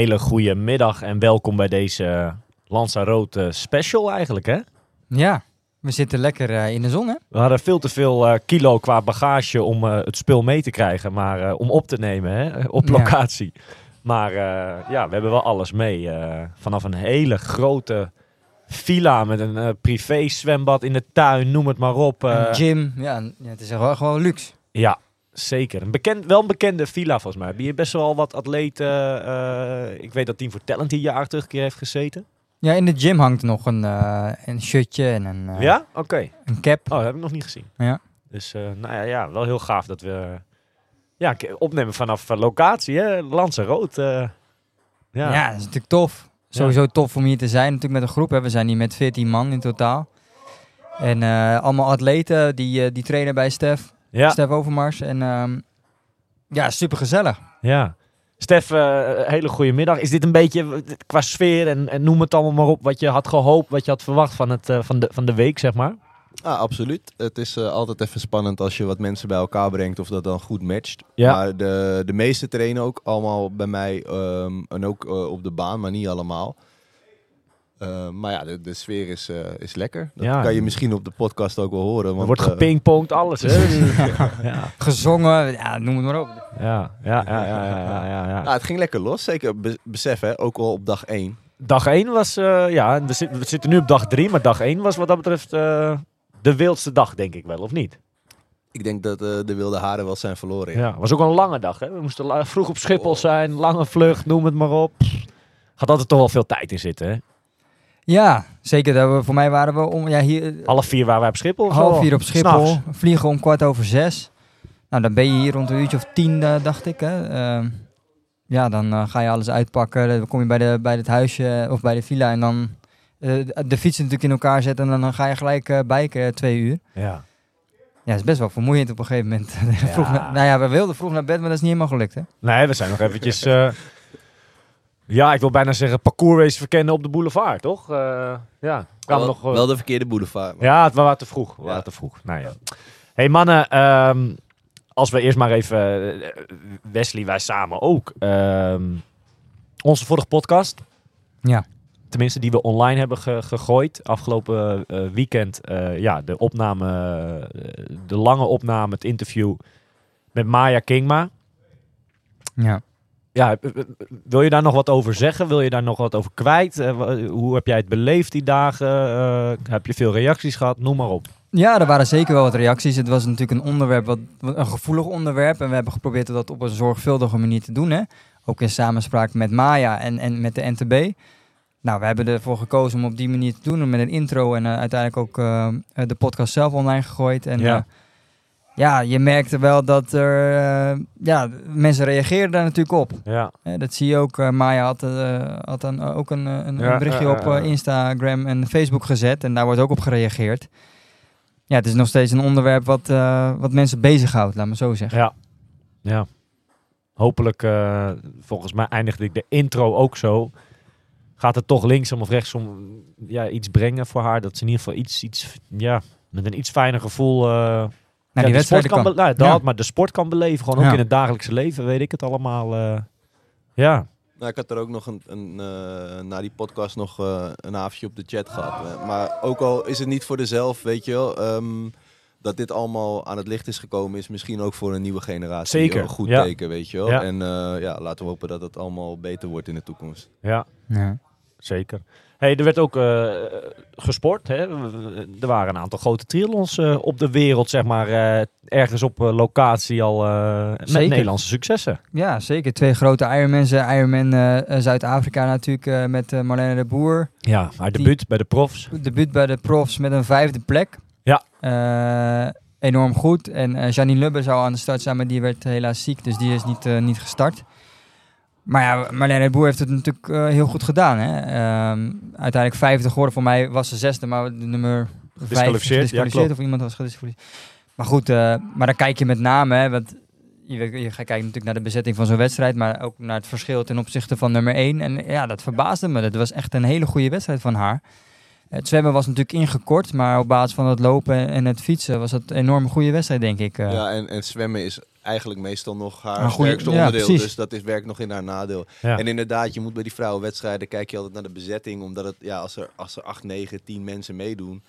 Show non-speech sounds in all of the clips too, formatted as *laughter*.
Hele goede middag en welkom bij deze Lanzarote special eigenlijk hè. Ja, we zitten lekker eh, in de zon, hè? We hadden veel te veel eh, kilo qua bagage om eh, het spul mee te krijgen, maar om op te nemen hè, *laughs* op Ja. locatie. Maar ja, we hebben wel alles mee. vanaf een hele grote villa met een privé zwembad in de tuin, noem het maar op. Een gym, ja, het is wel gewoon luxe. Ja, zeker. Een bekend, wel een bekende villa volgens mij. Heb je best wel wat atleten. eh, ik weet dat Team voor Talent hier jaar terug keer heeft gezeten. Ja, in de gym hangt nog een, eh, een shirtje en een, eh, ja? Oké. een cap. Oh, dat heb ik nog niet gezien. Ja. Dus nou ja, ja, wel heel gaaf dat we ja, opnemen vanaf locatie, hè? Lanzarote. eh Ja. ja. dat is natuurlijk tof. Sowieso tof om hier te zijn, natuurlijk met een groep. Hè. We zijn hier met 14 man in totaal. En allemaal atleten die, die trainen bij Stef, Ja. Stef Overmars. En ehm, ja, super gezellig. ja. Stef, eh, hele goede middag. Is dit een beetje qua sfeer en, en noem het allemaal maar op wat je had gehoopt, wat je had verwacht van, het, eh, van, de, van de week, zeg maar? Ah, absoluut. Het is eh, altijd even spannend als je wat mensen bij elkaar brengt of dat dan goed matcht. Ja. Maar de, de meeste trainen ook allemaal bij mij ehm, en ook op de baan, maar niet allemaal. Eh, maar ja, de, de sfeer is, eh, is lekker. Dat Ja. kan je misschien op de podcast ook wel horen. Er Want, wordt eh, gepingpongd, alles, hè? *laughs* ja. Gezongen, ja, noem het maar op. Ja, ja, ja, ja, ja, ja, ja, ja. nou, het ging lekker los. Zeker be- besef, hè, ook al op dag 1. Dag 1 was, eh, ja, we, zit- we zitten nu op dag 3, maar dag 1 was wat dat betreft eh, de wildste dag, denk ik wel, of niet? Ik denk dat eh, de wilde haren wel zijn verloren. Ja, was ook een lange dag, hè? We moesten vroeg op Schiphol zijn, lange vlucht, noem het maar op. Gaat altijd toch wel veel tijd in zitten, hè? Ja, zeker. Dat we, voor mij waren we om, ja, hier, Half vier waren wij op Schiphol half vier op Schiphol. S'nachts. Vliegen om kwart over zes. Nou, dan ben je hier rond een uurtje of tien, eh, dacht ik. Hè. Ehm, ja, dan eh, ga je alles uitpakken. Dan kom je bij, de, bij het huisje of bij de villa en dan eh, de, fiets natuurlijk in elkaar zetten. En dan ga je gelijk eh biken, twee uur. Ja. Ja, is best wel vermoeiend op een gegeven moment. *laughs* vroeg na- nou ja, we wilden vroeg naar bed, maar dat is niet helemaal gelukt, hè? Nee, we zijn nog eventjes... ja, ik wil bijna zeggen parcoursrace verkennen op de boulevard, toch? Eh, ja, kwam Wel, nog... eh, wel de verkeerde boulevard. maar- Ja, het was te vroeg. We Ja. te vroeg. Nou ja. Hey mannen, ehm, als we eerst maar even... eh, Wesley, wij samen ook. ehm, onze vorige podcast. Ja. Tenminste, die we online hebben ge- gegooid. Afgelopen weekend. eh, ja, de opname... de lange opname, het interview met Maya Kingma. Ja. Ja, eh, eh, wil je daar nog wat over zeggen? Wil je daar nog wat over kwijt? Eh, hoe heb jij het beleefd die dagen? Heb je veel reacties gehad? Noem maar op. Ja, er waren zeker wel wat reacties. Het was natuurlijk een onderwerp, wat, een gevoelig onderwerp. En we hebben geprobeerd dat op een zorgvuldige manier te doen. Hè? Ook in samenspraak met Maya en, en met de NTB. Nou, we hebben ervoor gekozen om op die manier te doen. Met een intro en uiteindelijk ook de podcast zelf online gegooid. En Ja. Ja, je merkte wel dat er... eh, ja, mensen reageerden daar natuurlijk op. Ja, Hè, dat zie je ook. eh, Maya had, eh, had dan eh, ook een, eh, een, Ja, een berichtje op eh. Instagram en Facebook gezet. En daar wordt ook op gereageerd. Ja, het is nog steeds een onderwerp wat, eh, wat mensen bezighoudt, laat me zo zeggen. ja, ja. Hopelijk, eh, volgens mij eindigde ik de intro ook zo. Gaat het toch linksom of rechtsom ja, iets brengen voor haar? Dat ze in ieder geval iets, iets ja, met een iets fijner gevoel... Nou, ja, die de sport kan, kan. nou, dat, Ja. maar de sport kan beleven. Gewoon ook in het dagelijkse leven, weet ik het allemaal. eh. ja, Nou, ik had er ook nog een, een eh, na die podcast nog eh, een avondje op de chat gehad. Eh, maar ook al is het niet voor de zelf, weet je wel, ehm, dat dit allemaal aan het licht is gekomen, is misschien ook voor een nieuwe generatie Zeker, een goed ja. teken, weet je wel. Ja. En eh, ja, laten we hopen dat het allemaal beter wordt in de toekomst. ja. Ja. Zeker. Hey, er werd ook eh, gesport. Hè? Er waren een aantal grote triathlons eh, op de wereld, zeg maar. eh, ergens op locatie al met. Nederlandse successen. ja, zeker. Twee grote Ironmans. Ironman Zuid-Afrika natuurlijk met Marlene de Boer. Ja, haar Die- debuut bij de profs. Debuut bij de profs met een vijfde plek. Ja. Enorm goed. En Janine Lubbe zou aan de start zijn, maar die werd helaas ziek. Dus die is niet, niet gestart. Maar ja, Marlene de Boer heeft het natuurlijk eh, heel goed gedaan. Hè? Ehm, uiteindelijk vijfde geworden. Voor mij was ze zesde, maar de nummer vijf Disqualificeerd, ja, gedisqualificeerd klopt. Of iemand was gedisqualificeerd. Maar goed, eh, maar dan kijk je met name, hè, want je, je gaat kijken natuurlijk naar de bezetting van zo'n wedstrijd, maar ook naar het verschil ten opzichte van nummer 1. En ja, dat verbaasde me. Dat was echt een hele goede wedstrijd van haar. Het zwemmen was natuurlijk ingekort, maar op basis van het lopen en het fietsen was het een enorm goede wedstrijd, denk ik. eh. Ja, en, en zwemmen is eigenlijk meestal nog haar goeie- sterkste ja, onderdeel. precies. Dus dat is, werkt nog in haar nadeel. Ja. En inderdaad, je moet bij die vrouwenwedstrijden kijk je altijd naar de bezetting. Omdat het, ja, als er, als er 8, 9, 10 mensen meedoen,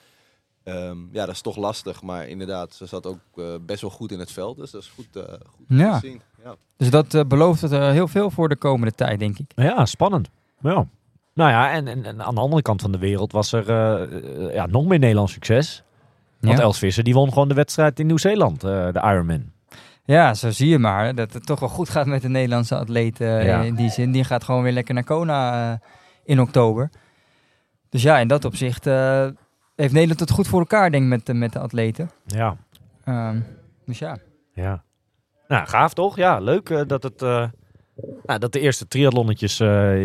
ehm, ja, dat is toch lastig. Maar inderdaad, ze zat ook eh, best wel goed in het veld. Dus dat is goed, eh, goed Ja. te zien. Ja. Dus dat eh, belooft het er heel veel voor de komende tijd, denk ik. Ja, spannend. Ja. Nou ja, en, en, en aan de andere kant van de wereld was er ja, nog meer Nederlands succes. Want Ja. Els Visser die won gewoon de wedstrijd in Nieuw-Zeeland, eh, de Ironman. Ja, zo zie je maar dat het toch wel goed gaat met de Nederlandse atleten eh, Ja. in die zin. Die gaat gewoon weer lekker naar Kona eh, in oktober. Dus ja, in dat opzicht eh, heeft Nederland het goed voor elkaar, denk ik, met, de- met de atleten. Ja, Ehm, dus ja. ja. Nou, gaaf toch? Ja, leuk dat, het, nou, dat de eerste triathlonnetjes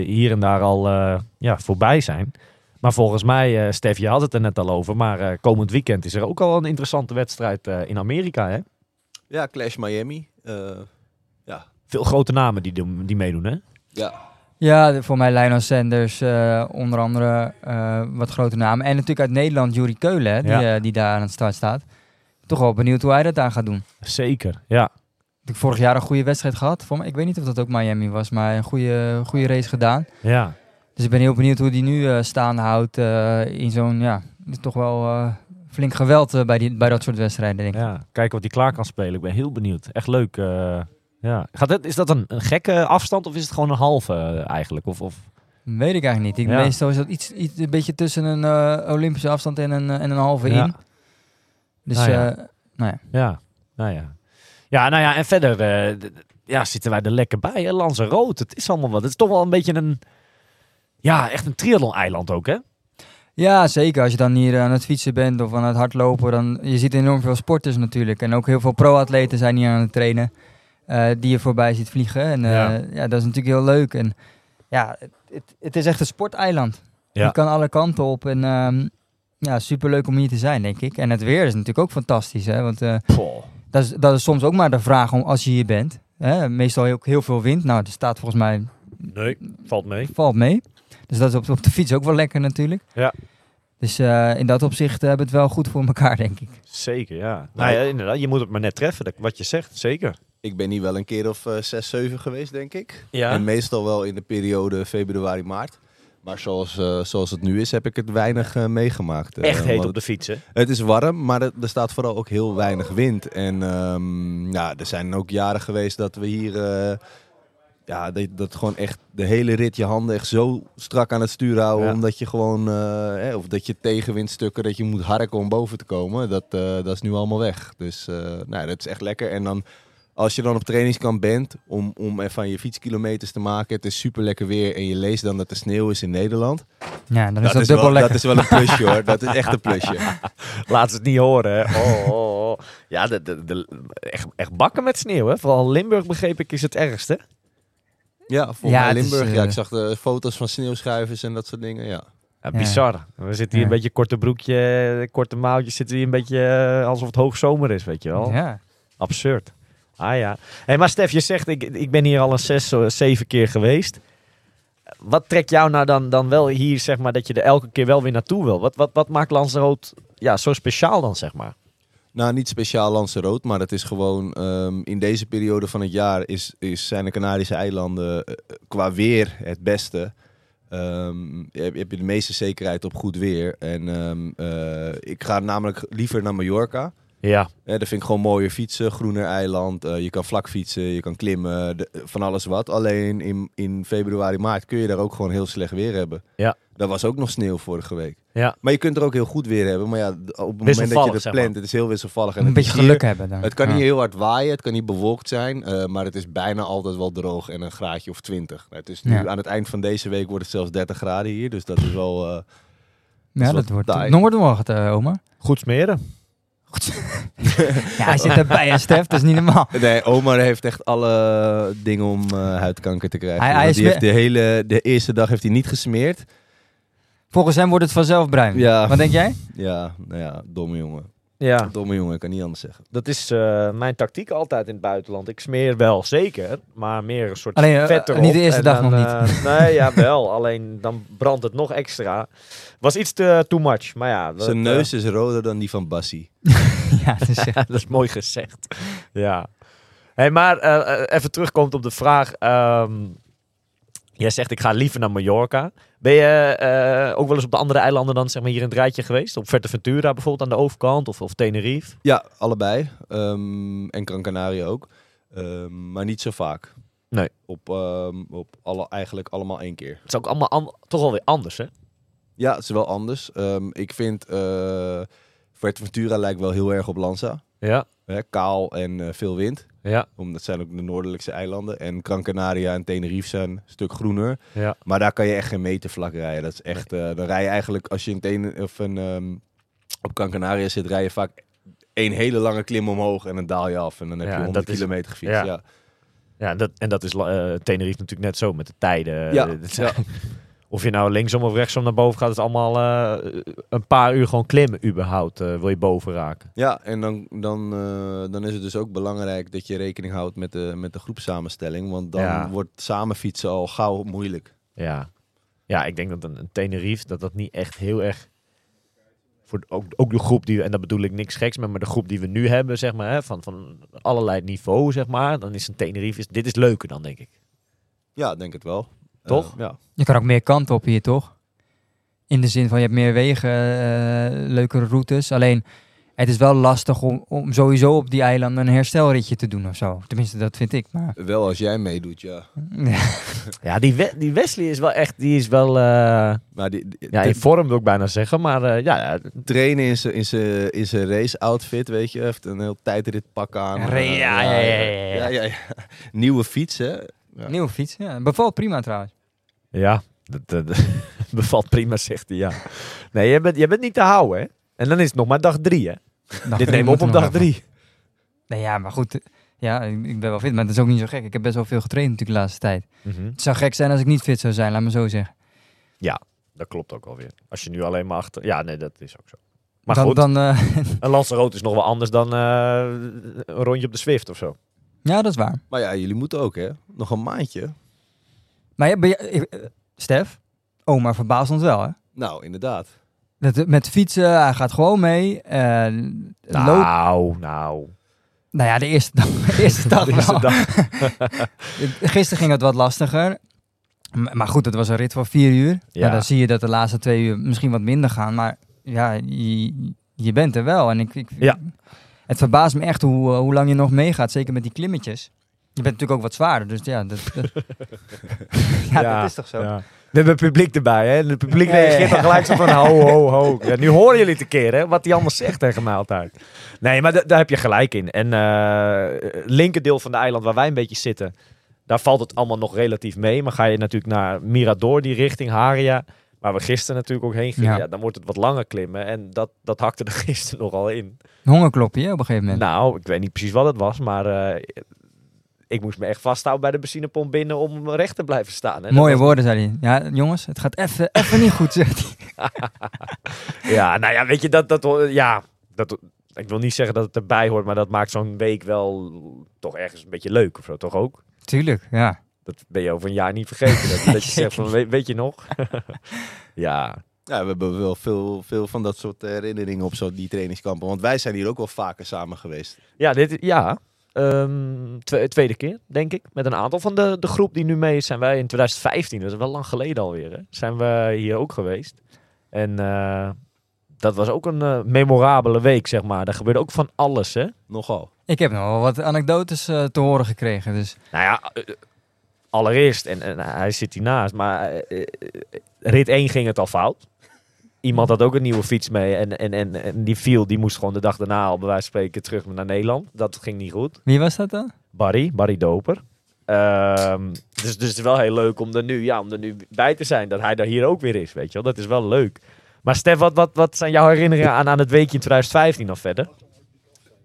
hier en daar al ja, voorbij zijn. Maar volgens mij, Stef, je had het er net al over, maar komend weekend is er ook al een interessante wedstrijd in Amerika. Hè? Ja, Clash Miami. Eh, ja. Veel grote namen die, doen- die meedoen, hè? ja, Ja, voor mij Lionel Sanders, eh, onder andere eh, wat grote namen. En natuurlijk uit Nederland Juri Keulen, hè, die, Ja. die daar aan het start staat. Toch wel benieuwd hoe hij dat daar gaat doen. Zeker, ja. Ik heb vorig jaar een goede wedstrijd gehad. Voor mij, ik weet niet of dat ook Miami was, maar een goede, goede race gedaan. Ja, Dus ik ben heel benieuwd hoe die nu eh staande houdt eh, in zo'n, ja, toch wel eh, flink geweld eh, bij, die, bij dat soort wedstrijden, denk ik. ja. Kijken wat hij klaar kan spelen. Ik ben heel benieuwd. Echt leuk. eh, ja. Gaat het, is dat een, een gekke afstand of is het gewoon een halve eh, eigenlijk? Of, of... Weet ik eigenlijk niet. Ik, Ja. Meestal is dat iets, iets een beetje tussen een Olympische afstand en een, en een halve Ja. in. Dus Nou ja. nou ja. Ja, nou ja. Ja, nou ja, en verder ja, zitten wij er lekker bij. Hè? Lanzarote, het is allemaal wat. Het is toch wel een beetje een, ja, echt een triathlon-eiland ook, hè? Ja, zeker. Als je dan hier aan het fietsen bent of aan het hardlopen, dan je ziet enorm veel sporters natuurlijk. En ook heel veel pro-atleten zijn hier aan het trainen, eh, die je voorbij ziet vliegen. En eh, Ja. ja. dat is natuurlijk heel leuk. En ja, het, het, is echt een sporteiland. Ja. Je kan alle kanten op en ehm ja, superleuk om hier te zijn, denk ik. En het weer is natuurlijk ook fantastisch, hè. Want eh, dat, is, dat is soms ook maar de vraag om, als je hier bent. Hè? Meestal ook heel veel wind. Nou, er staat volgens mij Nee, valt mee. valt mee. Dus dat is op, op de fiets ook wel lekker natuurlijk. Ja. Dus eh, in dat opzicht hebben we het wel goed voor elkaar, denk ik. Zeker, ja. Nou ja, inderdaad, je moet het maar net treffen, dat- wat je zegt, zeker. ik ben hier wel een keer of eh, zes, zeven geweest, denk ik. Ja. En meestal wel in de periode februari, maart. Maar zoals, eh, zoals het nu is, heb ik het weinig eh, meegemaakt. Echt heet op de fiets, hè? Het is warm, maar er, er staat vooral ook heel weinig wind. En ehm, ja, er zijn ook jaren geweest dat we hier... ja, dat, dat gewoon echt de hele rit je handen echt zo strak aan het stuur houden. Ja. Omdat je gewoon... eh, hè, of dat je tegenwindstukken, dat je moet harken om boven te komen. Dat, eh, dat is nu allemaal weg. Dus eh, nou, dat is echt lekker. En dan... Als je dan op trainingskamp bent om, om even aan je fietskilometers te maken. Het is super lekker weer en je leest dan dat er sneeuw is in Nederland. Ja, dan is dat, is dubbel wel, lekker. dat is wel een plusje hoor. Dat is echt een plusje. *laughs* Laat ze het niet horen, hè? Oh, oh, oh. Ja, de, de, de- echt, echt bakken met sneeuw, hè? Vooral Limburg, begreep ik, is het ergste. Ja, is, Limburg. ja, eh, ik zag de foto's van sneeuwschuivers en dat soort dingen. Ja. Ja, Ja. bizar. We zitten hier Ja. een beetje korte broekje, korte mouwtjes, zitten hier een beetje eh, alsof het hoogzomer is, weet je wel. Ja. Absurd. Ah ja. Hey, maar Stef, je zegt, ik, ik ben hier al een zes, eh, zeven keer geweest. Wat trekt jou nou dan, dan wel hier, zeg maar, dat je er elke keer wel weer naartoe wil? Wat, wat, wat maakt Lanzarote ja, zo speciaal dan, zeg maar? Nou, niet speciaal Lanzarote, maar het is gewoon ehm, in deze periode van het jaar is, is, zijn de Canarische eilanden eh, qua weer het beste. Ehm, heb, heb je de meeste zekerheid op goed weer. En ehm, eh, ik ga namelijk liever naar Mallorca. Ja, Ja, dat vind ik gewoon mooier fietsen, groener eiland. eh, je kan vlak fietsen, je kan klimmen, de- van alles wat. Alleen in, in februari, maart kun je daar ook gewoon heel slecht weer hebben. Ja. Daar was ook nog sneeuw vorige week. ja. Maar je kunt er ook heel goed weer hebben. Maar ja, op het moment dat je het zeg plant, maar. het is heel wisselvallig. En Een het beetje hier- geluk hebben dan. Het kan Ja. niet heel hard waaien, het kan niet bewolkt zijn. eh, maar het is bijna altijd wel droog en een graadje of 20. Het is nu Ja. aan het eind van deze week wordt het zelfs 30 graden hier. Dus dat is wel... eh, Ja, dat wordt, nog wordt het eh, oma. Goed smeren. *laughs* ja, hij zit erbij, hè, Stef. Dat is niet normaal. Nee, Omar heeft echt alle dingen om eh, huidkanker te krijgen. Hij- hij Want is die heeft de hele de eerste dag heeft hij niet gesmeerd. Volgens hem wordt het vanzelf bruin. Ja. Wat denk jij? Ja, nou ja, domme jongen. Ja, Domme jongen, ik kan niet anders zeggen. dat is eh, mijn tactiek altijd in het buitenland. Ik smeer wel, zeker. Maar meer een soort Alleen, eh, vet erop. niet de eerste en dag dan, nog eh, *laughs* nee, ja, wel. Alleen dan brandt het nog extra. Was iets te too much. Maar ja, dat, Zijn neus is roder dan die van Bassie. *laughs* ja, dat is Ja, *laughs* dat is mooi gezegd. Ja. Hey, maar even terugkomt op de vraag. ehm, jij zegt ik ga liever naar Mallorca. Ben je eh, ook wel eens op de andere eilanden dan zeg maar hier in het rijtje geweest? Op Fuerteventura bijvoorbeeld aan de overkant of, of Tenerife? Ja, allebei. Ehm, en Gran Canaria ook. Ehm, maar niet zo vaak. Nee. Op, ehm, op alle, eigenlijk allemaal één keer. Het is ook allemaal toch wel weer anders hè? Ja, het is wel anders. Ik vind Fuerteventura lijkt wel heel erg op Lanza. Ja, Hè, kaal en eh, veel wind. Ja, Omdat zijn ook de noordelijkste eilanden. En Gran Canaria en Tenerife zijn een stuk groener. ja. Maar daar kan je echt geen meter vlak rijden. Dat is echt, eh, dan rij je eigenlijk, als je in Ten of een, ehm, op Gran Canaria zit, rij je vaak één hele lange klim omhoog en dan daal je af. En dan heb Ja, je en 100 dat is- kilometer gefietst. ja. Ja. ja dat, en dat is eh, Tenerife natuurlijk net zo met de tijden. Ja. *laughs* Of je nou linksom of rechtsom naar boven gaat, het is allemaal eh, een paar uur gewoon klimmen überhaupt. eh, wil je boven raken. Ja, en dan, dan, eh, dan is het dus ook belangrijk dat je rekening houdt met de, met de groepssamenstelling. Want dan Ja. wordt samen fietsen al gauw moeilijk. Ja. ja, ik denk dat een, een Tenerife, dat dat niet echt heel erg... Voor ook, ook de groep die en dat bedoel ik niks geks met, maar de groep die we nu hebben, zeg maar, hè, van, van allerlei niveau, zeg maar. Dan is een Tenerife, is, dit is leuker dan, denk ik. Ja, denk het wel. Toch? Ja. Je kan ook meer kant op hier, toch? In de zin van je hebt meer wegen, eh, leukere routes. Alleen het is wel lastig om, om sowieso op die eilanden een herstelritje te doen of zo. Tenminste, dat vind ik. Maar Wel als jij meedoet, ja. *laughs* Ja, die, We- die Wesley is wel echt, die is wel, eh, Maar die, die- ja, in vorm wil ik bijna zeggen, maar eh, ja, ja, trainen in zijn, in zijn, in zijn race outfit, weet je. Heeft een heel tijdrit pak aan. Ja, ja, ja, ja, ja. ja, ja, ja. Nieuwe fiets, hè. Ja. nieuwe fiets, ja. Bevalt prima trouwens. Ja, dat, dat *laughs* bevalt prima, zegt hij, ja. Nee, je bent, je bent niet te houden, hè. En dan is het nog maar dag drie, hè. Dag Dit we op op dag even. drie. Nee, ja, maar goed. Ja, ik, ik ben wel fit, maar dat is ook niet zo gek. Ik heb best wel veel getraind natuurlijk de laatste tijd. Mhm. Het zou gek zijn als ik niet fit zou zijn, laat me zo zeggen. Dat klopt ook alweer. Als je nu alleen maar achter... Ja, nee, dat is ook zo. Maar dan, goed, Dan, eh, *laughs* een Lanzarote is nog wel anders dan eh, een rondje op de Swift of zo. ja, dat is waar. Maar ja, jullie moeten ook, hè. Nog een maandje. Maar ja, ben je, eh, Stef, oma verbaast ons wel, hè? Nou, inderdaad. Met, met fietsen, hij gaat gewoon mee. eh loop, Nou, nou. nou ja, de eerste dag, *laughs* de eerste dag De eerste wel. dag. *laughs* Gisteren ging het wat lastiger. M- Maar goed, het was een rit van vier uur. Ja. Ja. dan zie je dat de laatste twee uur misschien wat minder gaan. Maar ja, je, je bent er wel. En ik, ik, Ja. het verbaast me echt hoe, eh, hoe lang je nog meegaat. Zeker met die klimmetjes. Je bent natuurlijk ook wat zwaarder. Dus ja, dat, dat- *laughs* ja, dat is toch zo. ja. We hebben publiek erbij, hè? En het publiek *laughs* reageert dan gelijk zo van ho, ho, ho. Ja, nu horen jullie een keer, hè? Wat hij allemaal zegt tegen mij altijd. Nee, maar da- daar heb je gelijk in. En eh linkerdeel van de eiland waar wij een beetje zitten, daar valt het allemaal nog relatief mee. Maar ga je natuurlijk naar Mirador, die richting Haria, waar we gisteren natuurlijk ook heen gingen, Ja. ja. dan wordt het wat langer klimmen. En dat, dat hakte er *laughs* gisteren nogal in. Hongerklopje op een gegeven moment. Nou, ik weet niet precies wat het was, maar eh, ik moest me echt vasthouden bij de benzinepomp binnen om recht te blijven staan. hè. Mooie was- woorden, zei hij. Ja, jongens, het gaat even even niet goed, zegt hij. *laughs* Ja, nou ja, weet je, dat, dat, ja, dat, ik wil niet zeggen dat het erbij hoort, maar dat maakt zo'n week wel toch ergens een beetje leuk of zo, toch ook? Tuurlijk, ja. Dat ben je over een jaar niet vergeten. Dat, dat je zegt van, *laughs* weet je nog? *laughs* ja, Ja, we hebben wel veel, veel van dat soort herinneringen op zo die trainingskampen. Want wij zijn hier ook wel vaker samen geweest. ja, dit, ja. Ehm, twe- tweede keer, denk ik. Met een aantal van de, de groep die nu mee is, zijn wij in 2015, dat is wel lang geleden alweer, hè, zijn we hier ook geweest. En eh, dat was ook een eh, memorabele week, zeg maar. Daar gebeurde ook van alles, hè. Nogal. Ik heb nog wel wat anekdotes eh, te horen gekregen. Dus Nou ja, allereerst, en, en hij zit hiernaast, maar rit 1 ging het al fout. Iemand had ook een nieuwe fiets mee en, en, en, en die viel, die moest gewoon de dag daarna al bij wijze van spreken terug naar Nederland. Dat ging niet goed. wie was dat dan? Barry, Barry Doper. Ehm, dus, dus het is wel heel leuk om er, nu, ja, om er nu bij te zijn, dat hij daar hier ook weer is, weet je wel. Dat is wel leuk. Maar Stef, wat, wat, wat zijn jouw herinneringen aan, aan het weekje in 2015 nog verder?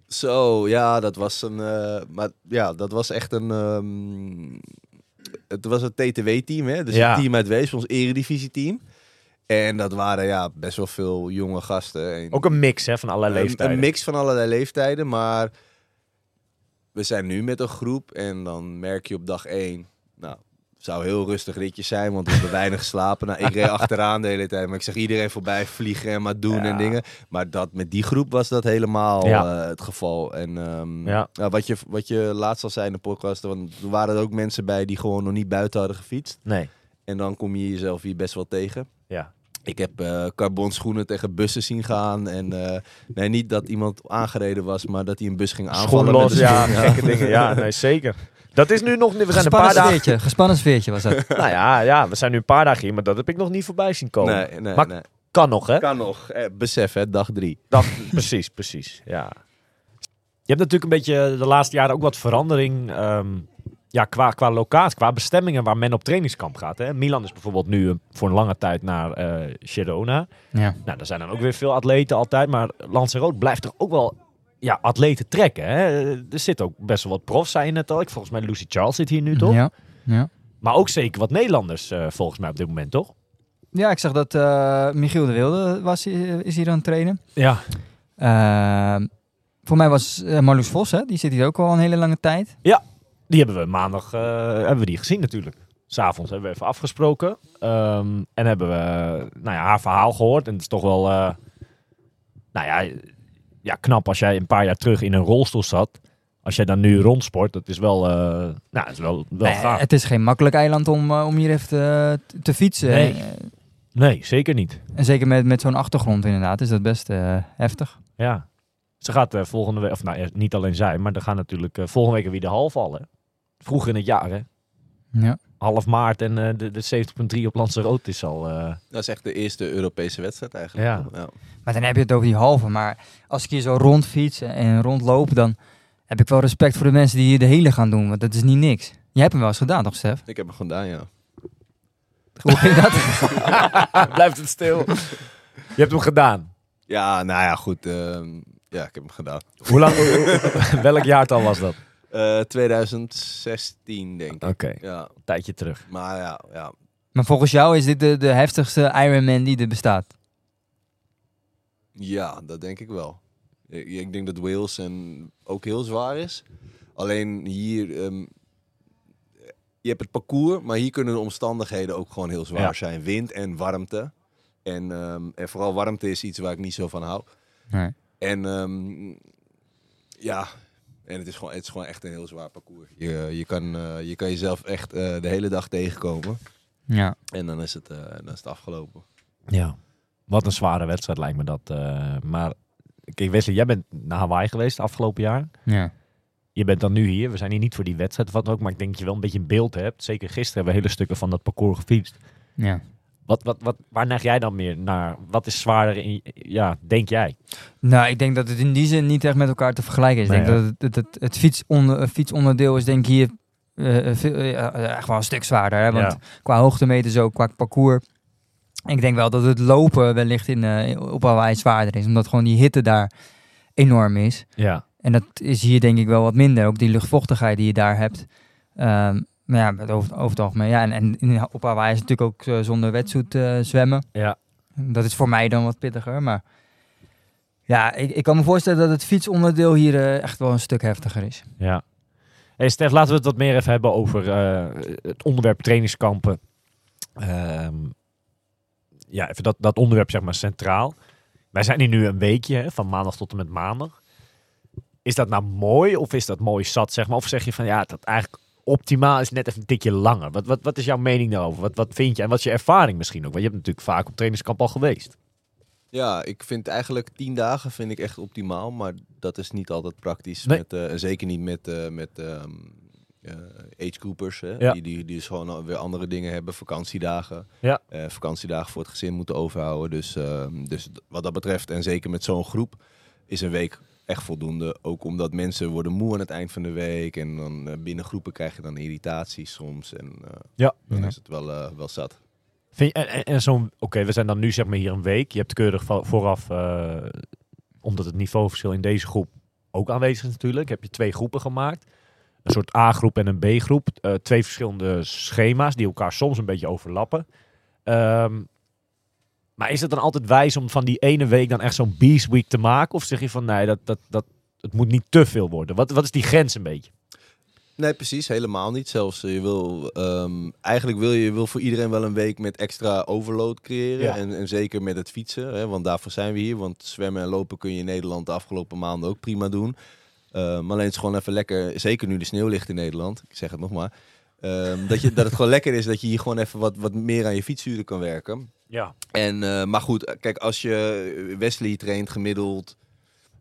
Zo, ja, dat was een. eh, maar ja, dat was echt een. ehm, het was een TTW-team, hè? Dus Ja. een team uit Wees, ons eredivisie-team. En dat waren ja, best wel veel jonge gasten. En Ook een mix hè, van allerlei een, leeftijden. een mix van allerlei leeftijden, maar we zijn nu met een groep en dan merk je op dag één, nou, het zou heel rustig ritje zijn, want we hebben weinig geslapen. Nou, ik reed *laughs* achteraan de hele tijd, maar ik zag iedereen voorbij vliegen en maar doen Ja. en dingen. Maar dat, met die groep was dat helemaal Ja. eh, het geval. En ehm, Ja. nou, wat, je, wat je laatst al zei in de podcast, want er waren er ook mensen bij die gewoon nog niet buiten hadden gefietst. Nee. En dan kom je jezelf hier best wel tegen. Ja. Ik heb eh carbon schoenen tegen bussen zien gaan. En eh, nee, niet dat iemand aangereden was, maar dat hij een bus ging aanvallen. Schoen los, ja, *laughs* schoen. gekke dingen. Ja, nee, zeker. Dat is nu nog... We zijn een paar dagen... sfeertje, gespannen sfeertje was dat. *laughs* Nou ja, ja, we zijn nu een paar dagen hier, maar dat heb ik nog niet voorbij zien komen. Nee, nee, Maar- nee. Kan nog, hè? Kan nog. Eh, besef, hè, dag drie. Dat, precies, precies. Ja. Je hebt natuurlijk een beetje de laatste jaren ook wat verandering ehm, ja, qua, qua locatie, qua bestemmingen waar men op trainingskamp gaat. Hè. Milan is bijvoorbeeld nu eh, voor een lange tijd naar eh Girona. Ja. Nou, daar zijn dan ook weer veel atleten altijd, maar Lanzarote blijft er ook wel ja, atleten trekken. Hè. Er zit ook best wel wat profs, zei je net al. Ik, volgens mij Lucy Charles zit hier nu, toch? Ja. Ja. Maar ook zeker wat Nederlanders, eh, volgens mij op dit moment, toch? ja, ik zag dat eh, Michiel de Wilde was, hier- is hier aan het trainen. Ja. Ehm, voor mij was eh, Marloes Vos, hè? die zit hier ook al een hele lange tijd. Die hebben we maandag eh, hebben we die gezien natuurlijk. S'avonds hebben we even afgesproken. Ehm, en hebben we nou ja, haar verhaal gehoord. En het is toch wel eh, nou ja, ja, knap als jij een paar jaar terug in een rolstoel zat. Als jij dan nu rondsport, dat is wel, eh nou, is wel, wel Nee, gaaf. het is geen makkelijk eiland om, om hier even te, te fietsen. Nee. Nee, zeker niet. En zeker met, met zo'n achtergrond inderdaad is dat best heftig. Ja. Ze gaat volgende week, of nou niet alleen zij, maar er gaan natuurlijk volgende week weer de half vallen. Vroeger in het jaar, hè? Ja. Half maart en eh, de, de 70.3 op Lanzarote is al... eh, Dat is echt de eerste Europese wedstrijd eigenlijk. Ja. ja. Maar dan heb je het over die halve. Maar als ik hier zo rondfiets en rondloop, dan heb ik wel respect voor de mensen die hier de hele gaan doen. Want dat is niet niks. Jij hebt hem wel eens gedaan, toch, Stef? Ik heb hem gedaan, ja. *laughs* Hoe ging dat? *laughs* Blijft het stil. Je hebt hem gedaan. Ja, nou ja, goed. ehm, ja, ik heb hem gedaan. Hoe lang, *laughs* welk jaartal was dat? Eh 2016, denk ik. Oké, Ja, een tijdje terug. maar ja, ja. maar volgens jou is dit de, de heftigste Ironman die er bestaat. Ja, dat denk ik wel. Ik, ik denk dat Wales en ook heel zwaar is. Alleen hier, ehm, je hebt het parcours, maar hier kunnen de omstandigheden ook gewoon heel zwaar Ja. zijn. Wind en warmte. En, ehm, en vooral warmte is iets waar ik niet zo van hou. Nee. En ehm, ja, en het is, gewoon, het is gewoon echt een heel zwaar parcours. Je, je, kan, eh, je kan jezelf echt eh, de hele dag tegenkomen. Ja. En dan is het, eh, dan is het afgelopen. Ja. Wat een zware wedstrijd lijkt me dat. eh, maar kijk, Wesley, jij bent naar Hawaii geweest afgelopen jaar. Ja. Je bent dan nu hier. We zijn hier niet voor die wedstrijd of wat ook. Maar ik denk dat je wel een beetje een beeld hebt. Zeker gisteren hebben we hele stukken van dat parcours gefietst. ja. Wat, wat, wat, waar neig jij dan meer naar? Wat is zwaarder in, ja, denk jij? Nou, ik denk dat het in die zin niet echt met elkaar te vergelijken is. Nee, ik denk dat het, het, het, fietsonder, fietsonderdeel is denk ik hier veel- eh, echt wel een stuk zwaarder. Hè? Want Ja. qua hoogtemeters ook, qua parcours. Ik denk wel dat het lopen wellicht in, eh, op Hawaii zwaarder is. Omdat gewoon die hitte daar enorm is. Ja. En dat is hier denk ik wel wat minder. Ook die luchtvochtigheid die je daar hebt. Ehm, maar ja, met over, over het algemeen. Ja, en, en in, op Hawaii is het natuurlijk ook eh, zonder wetsuit eh, zwemmen. Ja. Dat is voor mij dan wat pittiger. Maar ja, ik, ik kan me voorstellen dat het fietsonderdeel hier eh, echt wel een stuk heftiger is. Ja. Hey Stef, laten we het wat meer even hebben over het onderwerp trainingskampen. Ehm, ja, even dat, dat onderwerp zeg maar centraal. Wij zijn hier nu een weekje, hè, van maandag tot en met maandag. Is dat nou mooi of is dat mooi zat, zeg maar? Of zeg je van, ja, dat eigenlijk optimaal is net even een tikje langer. Wat, wat, wat is jouw mening daarover? Wat, wat vind je en wat is je ervaring misschien ook? Want je hebt natuurlijk vaak op trainingskamp al geweest. Ja, ik vind eigenlijk tien dagen vind ik echt optimaal, maar dat is niet altijd praktisch. Nee. Met, eh, zeker niet met, eh met agegroupers, hè, Ja. die, die, die dus gewoon weer andere dingen hebben, vakantiedagen. Ja. Vakantiedagen voor het gezin moeten overhouden. Dus, ehm, dus wat dat betreft, en zeker met zo'n groep, is een week echt voldoende. Ook omdat mensen worden moe aan het eind van de week. En dan eh, binnen groepen krijg je dan irritaties soms. En eh, Ja. dan Ja. is het wel, eh, wel zat. Vind je, en en, zo'n, oké, we zijn dan nu zeg maar hier een week. Je hebt keurig vooraf, eh, omdat het niveauverschil in deze groep ook aanwezig is natuurlijk. Heb je twee groepen gemaakt. Een soort A-groep en een B-groep. Eh, twee verschillende schema's die elkaar soms een beetje overlappen. Ehm, maar is het dan altijd wijs om van die ene week dan echt zo'n Beast Week te maken? Of zeg je van nee, dat, dat, dat, het moet niet te veel worden? Wat, wat is die grens een beetje? Nee, precies. Helemaal niet. Zelfs eh, je wil, ehm, eigenlijk wil je, je wil voor iedereen wel een week met extra overload creëren. Ja. En, en zeker met het fietsen, hè, want daarvoor zijn we hier. Want zwemmen en lopen kun je in Nederland de afgelopen maanden ook prima doen. Ehm, maar alleen het is gewoon even lekker, zeker nu de sneeuw ligt in Nederland. Ik zeg het nog maar. Ehm, dat, je, dat het gewoon lekker is dat je hier gewoon even wat, wat meer aan je fietsuren kan werken. Ja. En, eh, maar goed, kijk, als je Wesley traint gemiddeld,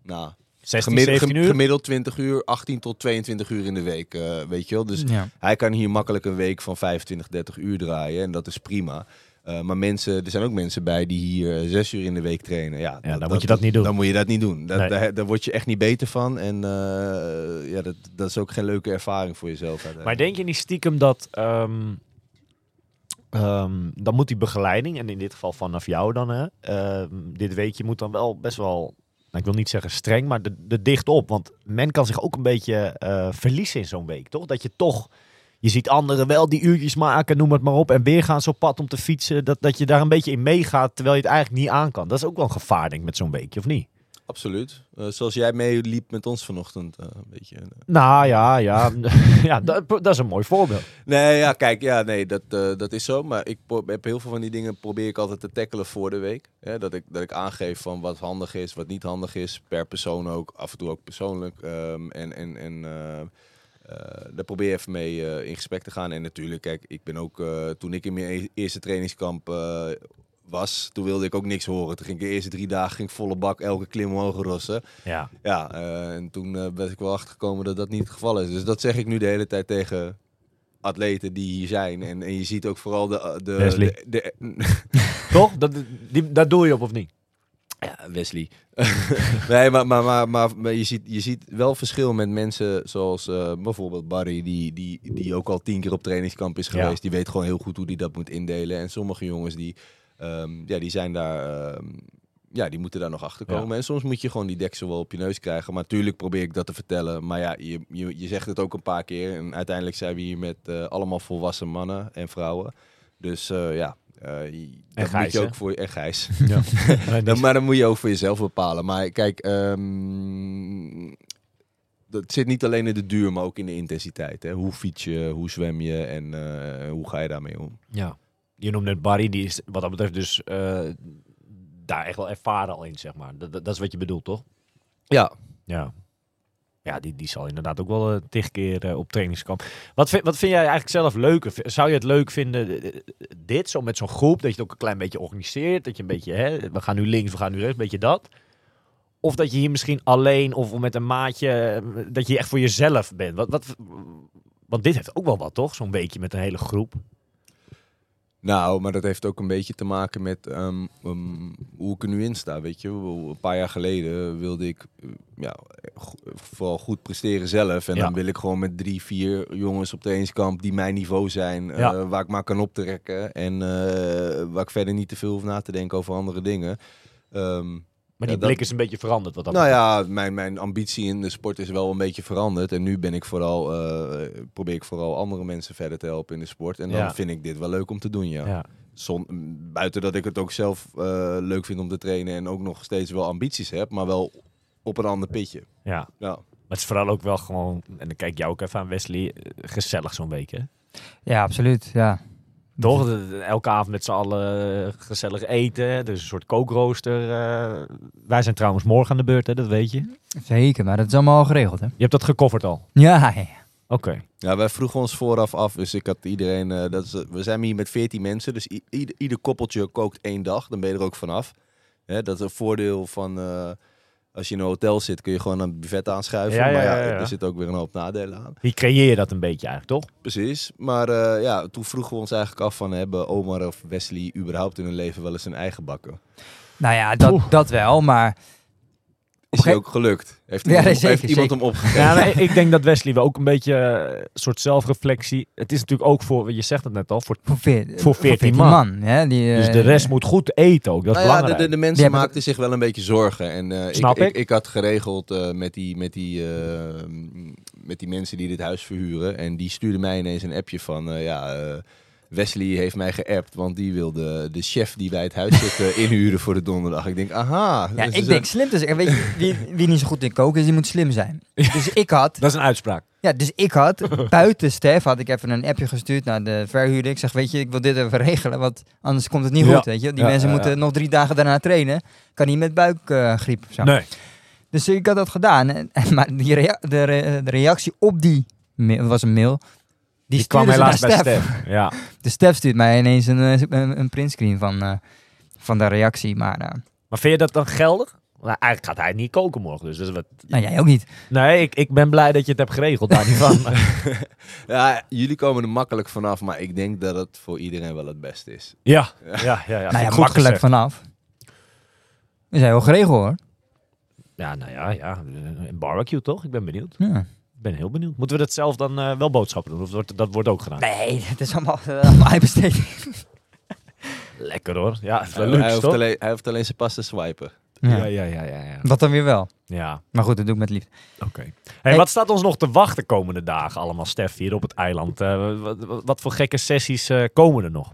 nou, 16, gemiddeld, 17 uur? gemiddeld 20 uur, 18 tot 22 uur in de week, eh, weet je wel. Dus Ja. hij kan hier makkelijk een week van 25, 30 uur draaien en dat is prima. Eh, maar mensen, er zijn ook mensen bij die hier eh, zes uur in de week trainen. Ja, dan moet je dat niet doen. Dan moet je dat niet doen. Dat, Nee. daar, daar word je echt niet beter van. En eh, ja, dat, dat is ook geen leuke ervaring voor jezelf. Maar denk je niet stiekem dat... ehm, ehm, dan moet die begeleiding, en in dit geval vanaf jou dan, hè, ehm, dit weekje moet dan wel best wel, nou, ik wil niet zeggen streng, maar de, de dicht op. Want men kan zich ook een beetje verliezen in zo'n week, toch? Dat je toch, je ziet anderen wel die uurtjes maken, noem het maar op, en weer gaan ze op pad om te fietsen. Dat, dat je daar een beetje in meegaat, terwijl je het eigenlijk niet aan kan. Dat is ook wel een gevaar, denk ik, met zo'n weekje, of niet? Absoluut. Eh, zoals jij meeliep met ons vanochtend. eh, een beetje. eh. Nou ja, ja, *laughs* ja dat, dat is een mooi voorbeeld. Nee, ja, kijk, ja, nee, dat, dat is zo. Maar ik heb heel veel van die dingen probeer ik altijd te tackelen voor de week. Dat, ik, dat ik aangeef van wat handig is, wat niet handig is. Per persoon ook, af en toe ook persoonlijk. Ehm, en en, en eh, daar probeer je even mee eh, in gesprek te gaan. En natuurlijk, kijk, ik ben ook, eh, toen ik in mijn e- eerste trainingskamp was, toen wilde ik ook niks horen. Toen ging ik de eerste drie dagen ging ik volle bak elke klim omhoog rossen. Ja. Ja, en toen ben ik wel achtergekomen dat dat niet het geval is. Dus dat zeg ik nu de hele tijd tegen atleten die hier zijn. En, en je ziet ook vooral de... de, de, de- *laughs* Toch? Dat, die, daar doe je op, of niet? Ja, Wesley. *laughs* nee, maar, maar, maar, maar, je, ziet, je ziet wel verschil met mensen zoals eh, bijvoorbeeld Barry, die, die, die ook al tien keer op trainingskamp is Ja. geweest. Die weet gewoon heel goed hoe die dat moet indelen. En sommige jongens die, ehm, ja, die zijn daar... ehm, ja, die moeten daar nog achter komen. Ja. En soms moet je gewoon die deksel wel op je neus krijgen. Maar natuurlijk probeer ik dat te vertellen. Maar ja, je, je, je zegt het ook een paar keer. En uiteindelijk zijn we hier met eh, allemaal volwassen mannen en vrouwen. Dus eh, ja, eh, dat Gijs, moet je hè? ook voor... En Gijs. Ja. *laughs* Dan, maar dan moet je ook voor jezelf bepalen. Maar kijk, ehm, dat zit niet alleen in de duur, maar ook in de intensiteit. Hè? Hoe fiets je, hoe zwem je en eh, hoe ga je daarmee om? Ja. Je noemt net Barry, die is wat dat betreft dus eh, daar echt wel ervaren al in, zeg maar. Dat, dat, dat is wat je bedoelt, toch? Ja, Ja. Ja, die, die zal inderdaad ook wel uh, tig keer eh, op trainingskamp. Wat vind, wat vind jij eigenlijk zelf leuker? Zou je het leuk vinden, eh, dit, zo met zo'n groep, dat je het ook een klein beetje organiseert? Dat je een beetje, hè, we gaan nu links, we gaan nu rechts, een beetje dat? Of dat je hier misschien alleen of met een maatje, eh, dat je echt voor jezelf bent? Wat, wat, want dit heeft ook wel wat, toch? Zo'n beetje met een hele groep. Nou, maar dat heeft ook een beetje te maken met ehm, ehm, hoe ik er nu in sta. Weet je, een paar jaar geleden wilde ik eh, ja, vooral goed presteren zelf. En Ja. dan wil ik gewoon met drie, vier jongens op trainingskamp die mijn niveau zijn, eh, waar ik maar kan optrekken. En eh, waar ik verder niet te veel hoef na te denken over andere dingen. Ehm, Maar die Ja, dat- blik is een beetje veranderd. Wat dat nou ja, mijn, mijn ambitie in de sport is wel een beetje veranderd. En nu ben ik vooral, eh, probeer ik vooral andere mensen verder te helpen in de sport. En dan Ja. vind ik dit wel leuk om te doen, ja. ja. Zon, buiten dat ik het ook zelf eh, leuk vind om te trainen en ook nog steeds wel ambities heb, maar wel op een ander pitje. ja. Ja, Maar het is vooral ook wel gewoon, en dan kijk ik jou ook even aan Wesley, eh, gezellig zo'n week, hè? Ja, absoluut. Ja. Toch? Elke avond met z'n allen eh, gezellig eten. Er is een soort kookrooster. eh. wij zijn trouwens morgen aan de beurt, hè? dat weet je. Zeker, maar dat is allemaal al geregeld, hè? Je hebt dat gecoverd al. Ja, ja. Oké. ja wij vroegen ons vooraf af, dus ik had iedereen, eh, dat is, we zijn hier met 14 mensen, dus ieder, ieder koppeltje kookt één dag, dan ben je er ook vanaf. Hè, dat is een voordeel van, eh, als je in een hotel zit, kun je gewoon een buffet aanschuiven. Ja, ja, maar ja, er zit ook weer een hoop nadelen aan. Wie creëer je dat een beetje eigenlijk, toch? Precies, maar eh, ja, toen vroegen we ons eigenlijk af van, hebben Omar of Wesley überhaupt in hun leven wel eens een eigen bakken? Nou ja, dat, dat wel, maar Is hij ook gelukt? Heeft, Ja, iemand, nee, hem- zeker, heeft iemand zeker. hem opgegeven? Ja, maar ik- denk dat Wesley wel ook een beetje eh, een soort zelfreflectie. Het is natuurlijk ook voor, je zegt het net al, voor, Voor, veer, Voor 14 man. hè, die, dus eh, de rest moet goed eten ook. Dat is Nou ja, de, belangrijk. de, de mensen maakten zich wel een beetje zorgen. En eh, Snap ik, ik. ik. Ik had geregeld eh, met, die, met, die, met die mensen die dit huis verhuren. En die stuurden mij ineens een appje van... eh, ja, eh, Wesley heeft mij geappt, want die wilde de chef die bij het huis zit eh, *laughs* inhuren voor de donderdag. Ik denk, aha. Ja, dus, ik eh, denk slim te zeggen. Weet je, wie, wie niet zo goed in koken is, die moet slim zijn. Dus ik had, Dat is een uitspraak. ja, dus ik had, *laughs* buiten Stef, had ik even een appje gestuurd naar de verhuurder. Ik zeg, weet je, ik wil dit even regelen, want anders komt het niet Ja. goed, weet je. Die Ja, mensen ja, moeten ja. nog drie dagen daarna trainen. Kan niet met buikgriep of zo. Nee. Dus ik had dat gedaan. En, *laughs* maar die rea- de, re- de reactie op die mail, het was een mail, die, kwam helaas bij Stef. Stef. Ja. *laughs* De Stef stuurt mij ineens een, eh, een, een printscreen van, eh, van de reactie. Maar eh, Maar vind je dat dan geldig? Nou, eigenlijk gaat hij niet koken morgen. Dus dat is wat... nou, jij ook niet. Nee, ik, ik ben blij dat je het hebt geregeld. Daar niet van. *laughs* Ja, jullie komen er makkelijk vanaf, maar ik denk dat het voor iedereen wel het beste is. ja, ja, ja. ja, nou ja, makkelijk gezegd. vanaf. We zijn wel geregeld hoor. Ja, nou ja, ja. Een barbecue toch? Ik ben benieuwd. Ja. Ik ben heel benieuwd. Moeten we dat zelf dan eh, wel boodschappen doen? Of wordt, dat wordt ook gedaan? Nee, *laughs* het is allemaal, uitbesteding. *laughs* Lekker hoor. Ja, het is wel hij, luxe hoeft toch? alleen, hij hoeft alleen zijn pas te swipen. Ja, Ja. ja, ja, ja. ja. Dat dan weer wel. ja. Maar goed, dat doe ik met liefde. Oké. Hey, Hey. Wat staat ons nog te wachten komende dagen allemaal, Stef, hier op het eiland? Eh, wat, wat, wat voor gekke sessies eh, komen er nog?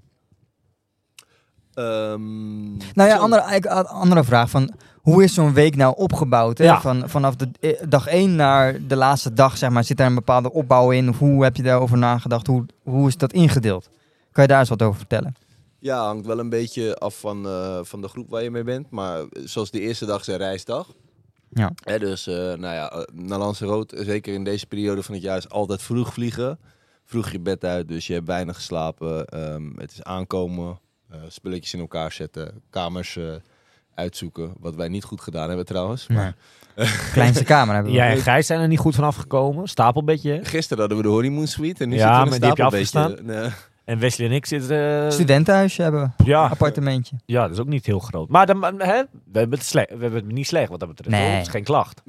Ehm, Nou ja, andere, andere vraag van... Hoe is zo'n week nou opgebouwd? Hè? Ja. Van, vanaf de, eh, dag 1 naar de laatste dag, zeg maar. Zit daar een bepaalde opbouw in? Hoe heb je daarover nagedacht? Hoe, hoe is dat ingedeeld? Kan je daar eens wat over vertellen? Ja, hangt wel een beetje af van, eh, van de groep waar je mee bent. Maar zoals de eerste dag is een reisdag. Ja. Hè, dus eh, nou ja, naar Lanzarote, zeker in deze periode van het jaar, is altijd vroeg vliegen. Vroeg je bed uit, dus je hebt weinig geslapen. Ehm, het is aankomen, eh, spulletjes in elkaar zetten, kamers eh, uitzoeken. Wat wij niet goed gedaan hebben trouwens. Maar, *laughs* kleinste kamer hebben we. Jij en Gijs zijn er niet goed van afgekomen. Stapelbedje. Gisteren hadden we de honeymoon suite en nu Ja, zitten we in maar een die heb je stapelbeetje. Nee. En Wesley en ik zitten... eh, Studentenhuisje hebben we. ja, Appartementje. ja, dat is ook niet heel groot. Maar dan, hè, we, hebben het slecht, we hebben het niet slecht wat dat betreft. Nee. Het is geen klacht.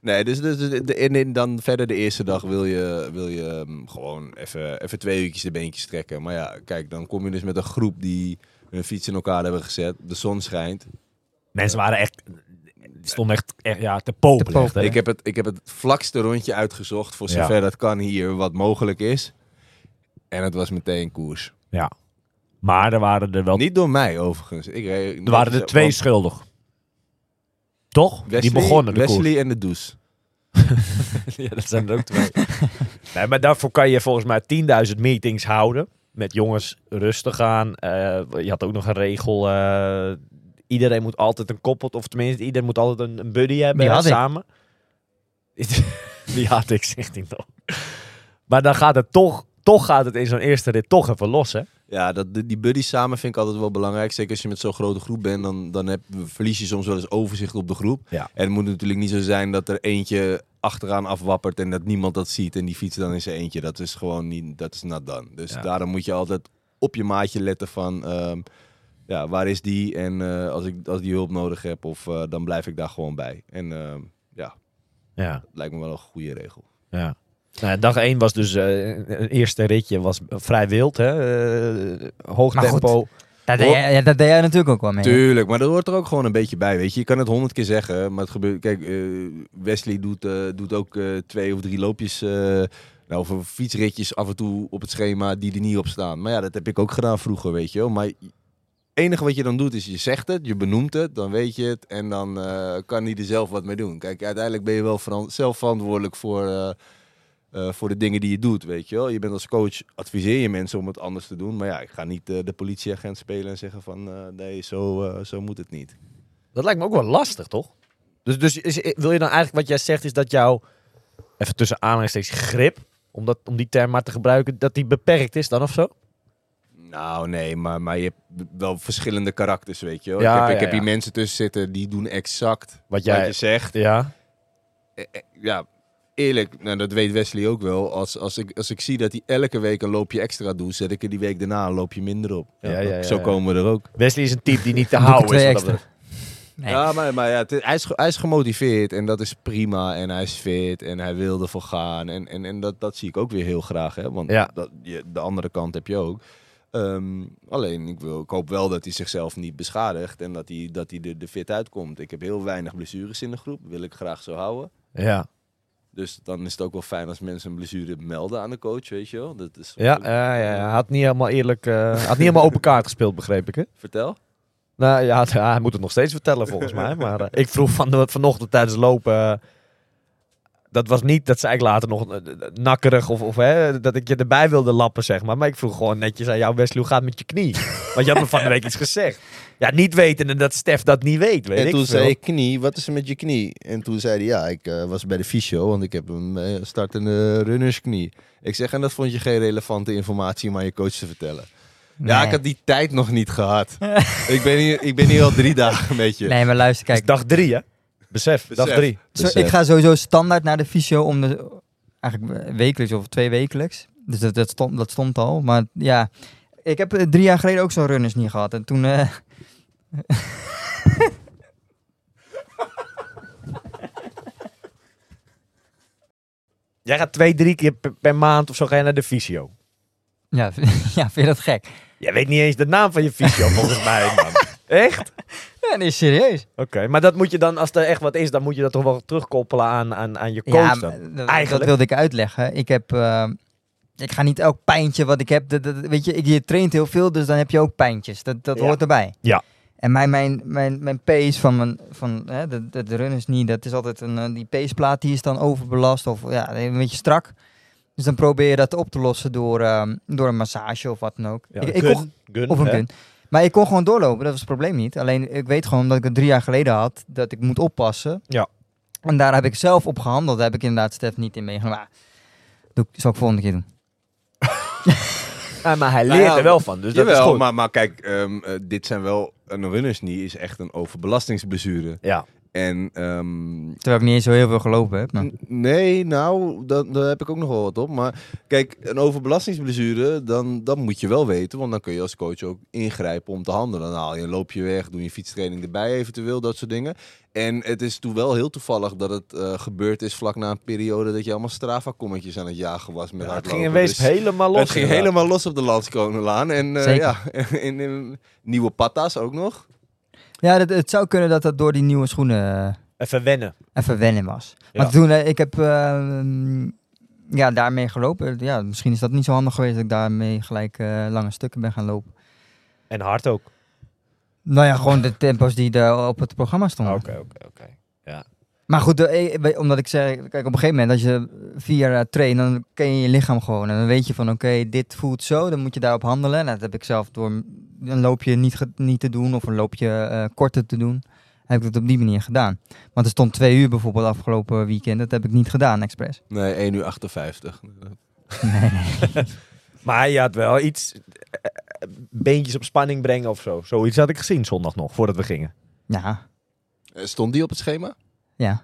Nee, dus, dus de, de- en, dan verder de eerste dag wil je, wil je ehm, gewoon even, even twee uurtjes de beentjes trekken. Maar ja, kijk, dan kom je dus met een groep die hun fiets in elkaar hebben gezet. De zon schijnt. Mensen waren echt... Die stonden echt, echt ja, te popelen. Te. Ik heb, het, ik heb het vlakste rondje uitgezocht voor Ja. zover dat kan hier wat mogelijk is. En het was meteen koers. Ja. Maar er waren er wel... Niet door mij overigens. Ik er waren er twee schuldig. Toch? Wesley, die begonnen de koers. Wesley en de Does. *laughs* ja, dat zijn er ook twee. nee, maar daarvoor kan je volgens mij 10.000 meetings houden. Met jongens rustig aan. Eh, je had ook nog een regel. eh, iedereen moet altijd een koppel, of tenminste, iedereen moet altijd een, een buddy hebben samen. *laughs* Die had ik, zegt hij nog. Maar dan gaat het toch, toch gaat het in zo'n eerste rit toch even los, hè? Ja, dat, die- die buddies samen vind ik altijd wel belangrijk. Zeker als je met zo'n grote groep bent, dan, dan heb, verlies je soms wel eens overzicht op de groep. Ja. En het moet natuurlijk niet zo zijn dat er eentje achteraan afwappert en dat niemand dat ziet en die fietst dan in zijn eentje. Dat is gewoon niet, dat is not done. Dus Ja. daarom moet je altijd op je maatje letten van, ehm, ja, waar is die? En eh, als ik als die hulp nodig heb, of, eh, dan blijf ik daar gewoon bij. En ehm, ja, Ja. dat lijkt me wel een goede regel. ja. Nou, dag 1 was dus eh, een eerste ritje was vrij wild, hè? Eh, hoog Maar goed, tempo. Dat deed, jij, dat deed jij natuurlijk ook wel mee. Tuurlijk, maar dat hoort er ook gewoon een beetje bij. Weet je, je kan het honderd keer zeggen, maar het gebeurt. Kijk, eh, Wesley doet, eh, doet ook eh, twee of drie loopjes. nou, of fietsritjes af en toe op het schema die er niet op staan. Maar ja, dat heb ik ook gedaan vroeger, weet je wel. Maar het enige wat je dan doet is je zegt het, je benoemt het, dan weet je het. En dan kan hij er zelf wat mee doen. Kijk, uiteindelijk ben je wel zelf verantwoordelijk voor, eh, voor de dingen die je doet, weet je wel. Je bent als coach, adviseer je mensen om het anders te doen. Maar ja, ik ga niet eh, de politieagent spelen en zeggen van... eh, nee, zo, zo moet het niet. Dat lijkt me ook wel lastig, toch? Dus, dus is, wil je dan eigenlijk wat jij zegt, is dat jouw, even tussen aanhalingstekens, grip, om, dat, om die term maar te gebruiken, dat die beperkt is dan of zo? Nou, nee, maar, maar je hebt wel verschillende karakters, weet je wel. Ja, ik heb, ik ja, heb ja. hier mensen tussen zitten die doen exact Wat jij- wat je zegt. Ja. Ja, eerlijk, nou, dat weet Wesley ook wel. Als, als, ik, als ik zie dat hij elke week een loopje extra doet, zet ik er die week daarna een loopje minder op. Ja, ja, ja, Zo ja. komen we er ook. Wesley is een type die niet te *laughs* houden is. Nee. Ja, maar, maar ja, het hij, is, hij is gemotiveerd en dat is prima. En hij is fit en hij wil ervoor gaan. En, en, en dat, dat zie ik ook weer heel graag. Hè? Want Ja. dat, je, de andere kant heb je ook. Ehm, alleen, ik, wil, ik hoop wel dat hij zichzelf niet beschadigt en dat hij, dat hij er, er fit uitkomt. Ik heb heel weinig blessures in de groep. Wil ik graag zo houden. Ja, Dus dan is het ook wel fijn als mensen een blessure melden aan de coach, weet je wel. Dat is ja, ja, ja, hij had niet helemaal eerlijk, eh, had niet helemaal open kaart gespeeld, begreep ik hè? Vertel. Nou ja, *laughs* hij moet het nog steeds vertellen volgens mij. *laughs* Maar eh, ik vroeg van, de- vanochtend tijdens lopen. eh, dat was niet, dat zei ik later nog nakkerig of, of hè, dat ik je erbij wilde lappen, zeg maar. Maar ik vroeg gewoon netjes aan jou, Wesley, hoe gaat het met je knie? Want je had me van de week iets gezegd. Ja, niet wetende dat Stef dat niet weet, weet en ik toen veel. zei ik, knie, wat is er met je knie? En toen zei hij, ja, ik eh, was bij de fysio, want ik heb een eh, startende runnersknie. Ik zeg, en dat vond je geen relevante informatie om aan je coach te vertellen? Ja, ik had die tijd nog niet gehad. *laughs* ik, ben hier, ik ben hier al drie dagen met je. Nee, maar luister, Het is kijk. dag drie, hè? Besef, dag Besef. drie. Zo, ik ga sowieso standaard naar de fysio om de, eigenlijk wekelijks of twee wekelijks. Dus dat, dat, stond, dat stond al. Maar ja, ik heb eh, drie jaar geleden ook zo'n runners niet gehad. En toen... eh, *laughs* Jij gaat twee, drie keer per, per maand of zo ga je naar de fysio. ja, *laughs* ja, vind je dat gek? Jij weet niet eens de naam van je fysio, *laughs* volgens mij, man. Echt? Ja, nee, serieus. Oké, maar dat moet je dan, als er echt wat is, dan moet je dat toch wel terugkoppelen aan, aan, aan je coach Ja, dat, Eigenlijk. wilde ik uitleggen. Ik heb... eh, ik ga niet elk pijntje wat ik heb... Dat, dat- weet je, ik, je traint heel veel, dus dan heb je ook pijntjes. Dat, dat Ja. hoort erbij. Ja. En mijn, mijn, mijn, mijn pace van, mijn, van hè, de, de, de runners niet, dat is altijd een... eh, Die paceplaat die is dan overbelast of ja, een beetje strak. Dus dan probeer je dat op te lossen door, ehm, door een massage of wat dan ook. Ja, ik, ik gun, kon, gun, of een gun. Maar ik kon gewoon doorlopen, dat was het probleem niet. Alleen ik weet gewoon dat ik het drie jaar geleden had, dat ik moet oppassen. Ja. En daar heb ik zelf op gehandeld. Daar heb ik inderdaad Stef niet in meegenomen. Maar doe, ik- zal ik volgende keer doen. *laughs* Ja, maar hij Nou leert ja, er wel van, dus dat is Jawel, goed. maar, maar kijk, ehm, eh, dit zijn wel... Een runnersknie is echt een overbelastingsblessure. Ja, En ehm, Terwijl ik niet eens zo heel veel gelopen heb. Maar. Nee, nou, da- daar heb ik ook nog wel wat op. Maar kijk, een overbelastingsblessure, dan, dan moet je wel weten. Want dan kun je als coach ook ingrijpen om te handelen. Dan haal je een loopje weg, doe je fietstraining erbij eventueel, dat soort dingen. En het is toen wel heel toevallig dat het eh, gebeurd is vlak na een periode dat je allemaal Strava-kommetjes aan het jagen was met Ja, het ging in wezen Dus helemaal los. Het ging inderdaad. helemaal los op de Landskronenlaan. En eh, ja, *laughs* in, in nieuwe patas ook nog. Ja, dat, het zou kunnen dat dat door die nieuwe schoenen eh, Even wennen. even wennen was. Ja. Want toen, eh, ik heb ehm, ja, daarmee gelopen. Ja, misschien is dat niet zo handig geweest dat ik daarmee gelijk eh, lange stukken ben gaan lopen. En hard ook. Nou ja, gewoon de tempo's die er op het programma stonden. Oké, oké, oké. Maar goed, de- eh, omdat ik zeg, kijk, op een gegeven moment als je vier jaar traint, dan ken je je lichaam gewoon. En dan weet je van, oké, dit voelt zo, dan moet je daarop handelen. Nou, dat heb ik zelf door een loopje niet, niet te doen of een loopje eh, korter te doen, heb ik het op die manier gedaan. Want er stond twee uur bijvoorbeeld afgelopen weekend, dat heb ik niet gedaan, expres. Nee, 1 uur 58. *laughs* Nee, *laughs* Maar je had wel iets, eh, beentjes op spanning brengen of zo. Zoiets had ik gezien zondag nog, voordat we gingen. Ja, Stond die op het schema? Ja.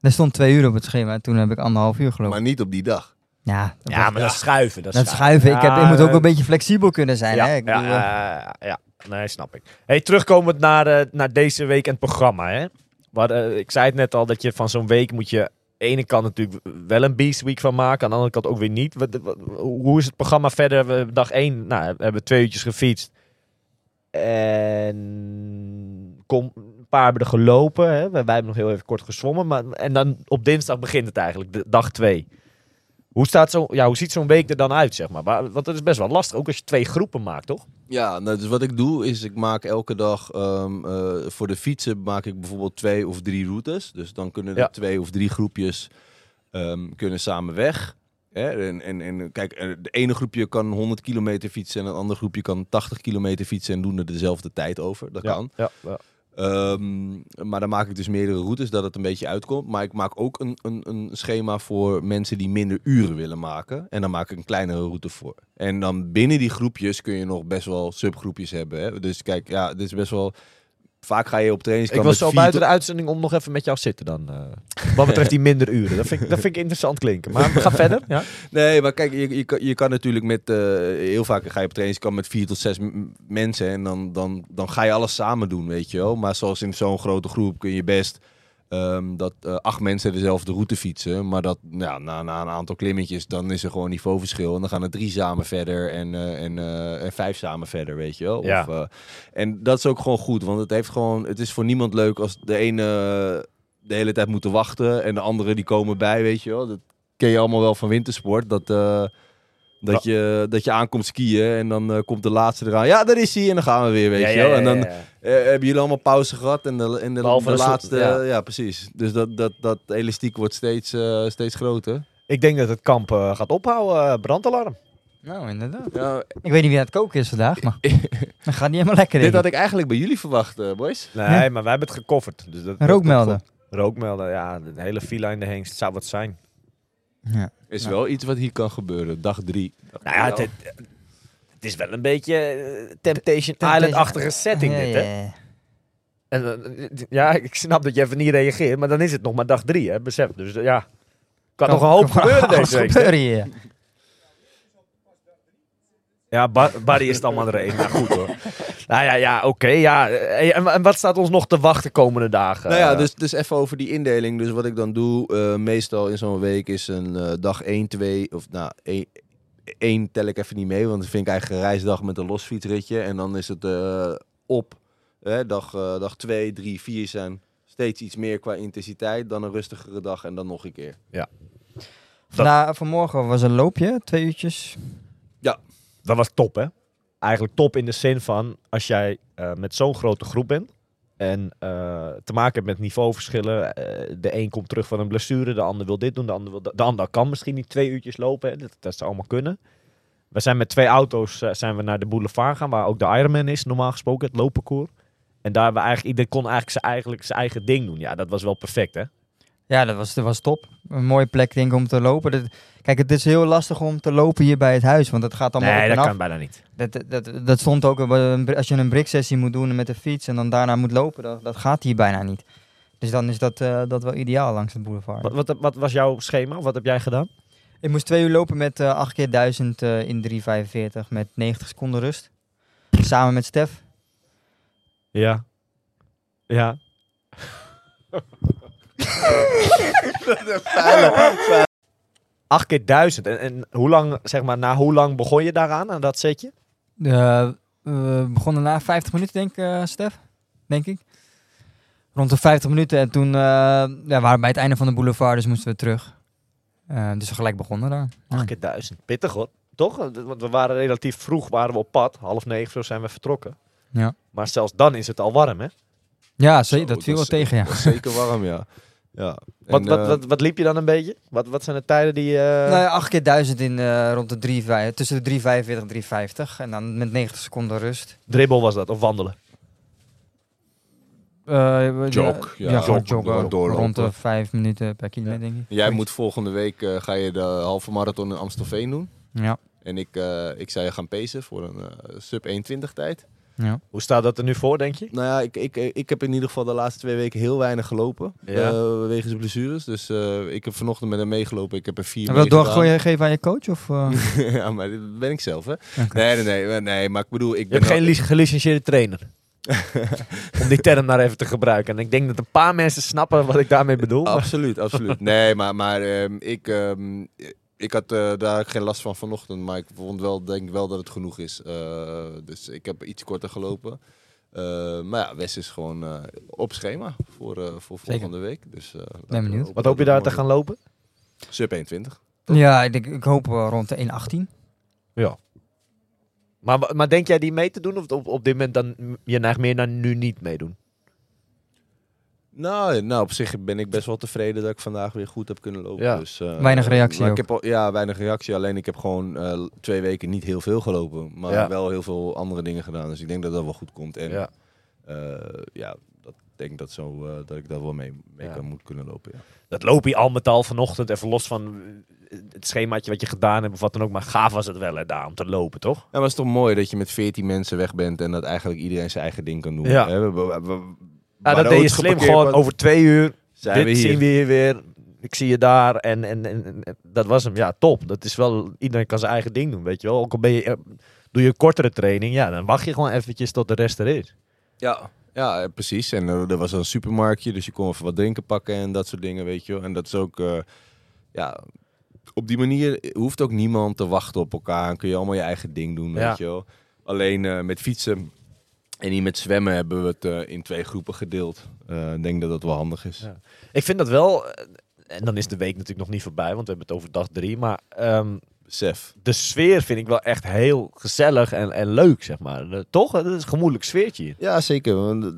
Er stond twee uur op het schema en toen heb ik anderhalf uur gelopen. Maar niet op die dag. ja, dat Ja, was- maar dat schuiven. Dat, schuiven. Ik, heb, ik moet ook eh, een beetje flexibel kunnen zijn. ja, hè? Ik ja, bedoel, eh, ja, ja, nee, snap ik. Hey, terugkomend naar, eh, naar deze week en het programma. Hè? Waar, eh, ik zei het net al, dat je van zo'n week moet je... aan de ene kant natuurlijk wel een beast week van maken. Aan de andere kant ook weer niet. Wat, wat- hoe is het programma verder? We, dag één, nou, we hebben twee uurtjes gefietst. En kom, paar hebben er gelopen. Hè? Wij wij hebben nog heel even kort gezwommen. Maar, en dan op dinsdag begint het eigenlijk, de, dag twee. Hoe, staat zo, ja, hoe ziet zo'n week er dan uit, zeg maar? Want dat is best wel lastig, ook als je twee groepen maakt, toch? Ja, nou, dus wat ik doe is ik maak elke dag ehm, eh, voor de fietsen maak ik bijvoorbeeld twee of drie routes. Dus dan kunnen er Ja. twee of drie groepjes ehm, kunnen samen weg. Hè? En, en, en kijk, de ene groepje kan 100 kilometer fietsen en een ander groepje kan 80 kilometer fietsen en doen er dezelfde tijd over. Dat kan. Ja, ja. Ehm, maar dan maak ik dus meerdere routes, dat het een beetje uitkomt. Maar ik maak ook een, een, een schema voor mensen die minder uren willen maken. En dan maak ik een kleinere route voor. En dan binnen die groepjes kun je nog best wel subgroepjes hebben. Hè? Dus kijk, ja, dit is best wel vaak ga je op Ik trainingskamp was met zo buiten de uitzending om nog even met jou zitten dan. eh, wat betreft die minder uren. Dat vind, ik, dat vind ik interessant klinken. Maar ga verder. Ja? Nee, maar kijk, je, je, kan- je kan natuurlijk met... eh, heel vaak ga je op trainingskamp met vier tot zes mensen. En dan, dan, dan ga je alles samen doen, weet je wel. Maar zoals in zo'n grote groep kun je best... ehm, dat eh, acht mensen dezelfde route fietsen. Maar dat ja, na, na een aantal klimmetjes, dan is er gewoon niveauverschil. En dan gaan er drie samen verder en, eh, en, en vijf samen verder, weet je wel. Ja. Of, en dat is ook gewoon goed, want het, heeft gewoon, het is voor niemand leuk als de ene de hele tijd moeten wachten. En de andere die komen bij, weet je wel. Dat ken je allemaal wel van wintersport. Dat, dat, je, dat je aankomt skiën en dan eh, komt de laatste eraan. Ja, daar is hij en dan gaan we weer, weet je wel. En dan eh, hebben jullie allemaal pauze gehad en de, en de, laatste... ja. Ja. precies. Dus dat, dat, dat elastiek wordt steeds, eh, steeds groter. Ik denk dat het kamp gaat ophouden. brandalarm. Nou, inderdaad. Ja, Ik weet niet wie aan het koken is vandaag, maar *laughs* dat gaat niet helemaal lekker. dit denk had ik. eigenlijk bij jullie verwacht, boys. Nee, Ja. maar wij hebben het gecoverd. Dus dat, Een rookmelder. dat. Rookmelder, ja. De hele fila in de hengst. Het zou wat zijn. Ja. Is Ja. wel iets wat hier kan gebeuren. Dag drie. Dag Nou ja, het, het is wel een beetje eh, Temptation, Temptation- Island-achtige setting Ja, dit, hè? ja. En, eh, ja, ik snap dat je even niet reageert, maar dan is het nog maar dag drie, hè? Besef. Dus ja, kan nog een hoop kan gebeuren deze week. hè? gebeuren hier. Ja, Ba- Barry is het allemaal de regen. Nou, goed hoor. Nou ja, ja oké. ja. Eh, En, en wat staat ons nog te wachten komende dagen? Nou ja, dus, dus even over die indeling. Dus wat ik dan doe, eh, meestal in zo'n week is een eh, dag 1, 2, of nou, 1, 1 tel ik even niet mee, want dat vind ik eigenlijk een reisdag met een losfietsritje. En dan is het eh, op, hè, dag, eh, dag 2, 3, 4 zijn steeds iets meer qua intensiteit, dan een rustigere dag en dan nog een keer. Na, vanmorgen was een loopje, twee uurtjes. Dat was top, hè? Eigenlijk top in de zin van als jij eh, met zo'n grote groep bent en eh, te maken hebt met niveauverschillen. eh, de een komt terug van een blessure, de ander wil dit doen, de ander wil. De ander kan misschien niet twee uurtjes lopen, hè? Dat, dat allemaal kunnen. We zijn met twee auto's zijn we naar de boulevard gaan, waar ook de Ironman is, normaal gesproken, het loopparcours. En daar we eigenlijk, iedereen kon eigenlijk zijn, eigenlijk zijn eigen ding doen. Ja, dat was wel perfect, hè? Ja, dat was, dat was top. Een mooie plek denk ik om te lopen. Dat, kijk, het is heel lastig om te lopen hier bij het huis, want het gaat allemaal nee, op en dat af. kan bijna niet. Dat, dat, dat, dat stond ook, br- als je een briksessie moet doen met de fiets en dan daarna moet lopen, dat, dat gaat hier bijna niet. Dus dan is dat, eh, dat wel ideaal langs de boulevard. Wat, wat, wat was jouw schema? Wat heb jij gedaan? Ik moest twee uur lopen met eh 8 keer 1000 eh, in 3,45 met 90 seconden rust. Samen met Stef. Ja. Ja. *laughs* 8 keer 1000. En, en hoe lang, zeg maar, na hoe lang begon je daaraan, aan dat setje? Eh, we begonnen na 50 minuten, denk ik, eh, Stef. Denk ik. Rond de 50 minuten. En toen eh, ja, waren we bij het einde van de boulevard, dus moesten we terug. Eh, dus we gelijk begonnen daar. 8 keer 1000. Pittig hoor. Toch? Want we waren relatief vroeg waren we op pad. Half negen zo zijn we vertrokken. Ja, Maar zelfs dan is het al warm, hè? ja Zo, dat viel wel is- tegen, ja. dat is zeker warm, ja. *laughs* ja. Wat, En, wat, eh, wat, wat liep je dan een beetje? Wat, wat zijn de tijden die... eh, Nou ja, 8 keer 1000 in eh, rond de 3, vij- tussen de 3,45 en 3,50. En dan met 90 seconden rust. Dribbel was dat, of wandelen? Eh, Jog, ja, ja, jog. Rond de 5 minuten per kilometer, denk ik. Jij moet volgende week eh, ga je de halve marathon in Amstelveen doen. Ja, En ik, eh, ik zou je gaan pacen voor een eh, sub 1.20 tijd. Ja. Hoe staat dat er nu voor, denk je? Nou ja, ik, ik, ik heb in ieder geval de laatste twee weken heel weinig gelopen. Ja. eh, wegens blessures. Dus eh, ik heb vanochtend met hem meegelopen. Ik heb er vier En wil doorgooien geven aan je coach? Of, eh? *laughs* ja, maar dit ben ik zelf, hè? Nee, nee, nee, nee. Maar ik bedoel, ik Je ben... hebt geen lic- gelicentieerde trainer. *laughs* Om die term daar even te gebruiken. En ik denk dat een paar mensen snappen wat ik daarmee bedoel. maar- Absoluut, absoluut. Nee, maar, maar ehm, ik, ehm, ik had eh, daar geen last van vanochtend. Maar ik vond wel, denk wel dat het genoeg is. Eh, dus ik heb iets korter gelopen. Eh, maar ja, Wes is gewoon eh, op schema voor, eh, voor Zeker. volgende week. Dus, eh, we benieuwd. Wat hoop je daar te gaan lopen? Sub 21. Ja, ik, denk, ik hoop rond de 1,18. Ja. Maar, maar denk jij die mee te doen? Of op, op dit moment dan je neigt meer naar nu niet meedoen? Nou, nou, op zich ben ik best wel tevreden dat ik vandaag weer goed heb kunnen lopen. Ja. Dus, eh, Weinig reactie maar ik ook. heb al, ja, weinig reactie. Alleen ik heb gewoon eh, twee weken niet heel veel gelopen. Maar Ja. wel heel veel andere dingen gedaan. Dus ik denk dat dat wel goed komt. En Ja. eh, ja, dat, denk dat, zo, eh, dat ik daar wel mee, mee Ja. kan moet kunnen lopen. Ja. Dat loop je al met al vanochtend, even los van het schemaatje wat je gedaan hebt of wat dan ook. Maar gaaf was het wel hè, daar om te lopen, toch? Ja, maar het is toch mooi dat je met 14 mensen weg bent en dat eigenlijk iedereen zijn eigen ding kan doen. Ja. Hè, we- we- we- Ja, dat de deed je slim. Gewoon over twee uur. zijn dit we hier. zien we hier weer. Ik zie je daar. En, en, en, en dat was hem. Ja, top. Dat is wel, iedereen kan zijn eigen ding doen, weet je wel. Ook al ben je, eh, doe je een kortere training, ja, dan wacht je gewoon eventjes tot de rest er is. Ja, ja precies. En eh, er was een supermarktje, dus je kon even wat drinken pakken en dat soort dingen, weet je wel. En dat is ook, eh, ja, op die manier hoeft ook niemand te wachten op elkaar. En kun je allemaal je eigen ding doen, Ja. weet je wel. Alleen met fietsen en niet met zwemmen hebben we het eh, in twee groepen gedeeld. Eh, Ik denk dat dat wel handig is. Ja. Ik vind dat wel, eh, en dan is de week natuurlijk nog niet voorbij, want we hebben het over dag drie. Maar ehm, Besef. de sfeer vind ik wel echt heel gezellig en, en leuk, zeg maar. Toch? Het is een gemoedelijk sfeertje hier. Ja, zeker. want,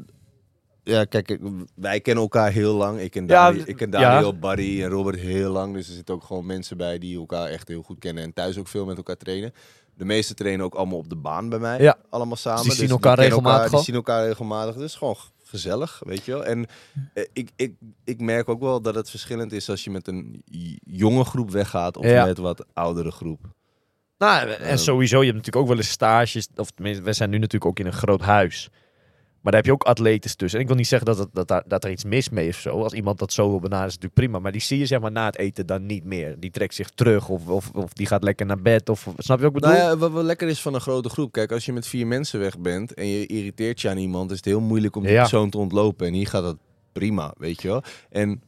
ja, kijk, wij kennen elkaar heel lang. Ik ken, Ja, Dani, ik ken ja. Daniel, Barry en Robert heel lang. Dus er zitten ook gewoon mensen bij die elkaar echt heel goed kennen. En thuis ook veel met elkaar trainen. De meeste trainen ook allemaal op de baan bij mij. Ja. Allemaal samen. Dus die zien Dus elkaar regelmatig die al? zien elkaar regelmatig. Dus gewoon gezellig, weet je wel. En eh, ik, ik, ik merk ook wel dat het verschillend is als je met een jonge groep weggaat. Of Ja. met wat oudere groep. Nou, en Ehm. sowieso, je hebt natuurlijk ook wel eens stages, of tenminste, we zijn nu natuurlijk ook in een groot huis. Maar daar heb je ook atletes tussen. En ik wil niet zeggen dat, het, dat, dat er iets mis mee is of zo. Als iemand dat zo wil benaderen, is het natuurlijk prima. Maar die zie je zeg maar na het eten dan niet meer. Die trekt zich terug of, of, of die gaat lekker naar bed. Of, snap je wat ik bedoel? Nou ja, wat wel lekker is van een grote groep. Kijk, als je met vier mensen weg bent en je irriteert je aan iemand, is het heel moeilijk om die Ja. persoon te ontlopen. En hier gaat dat prima, weet je wel. En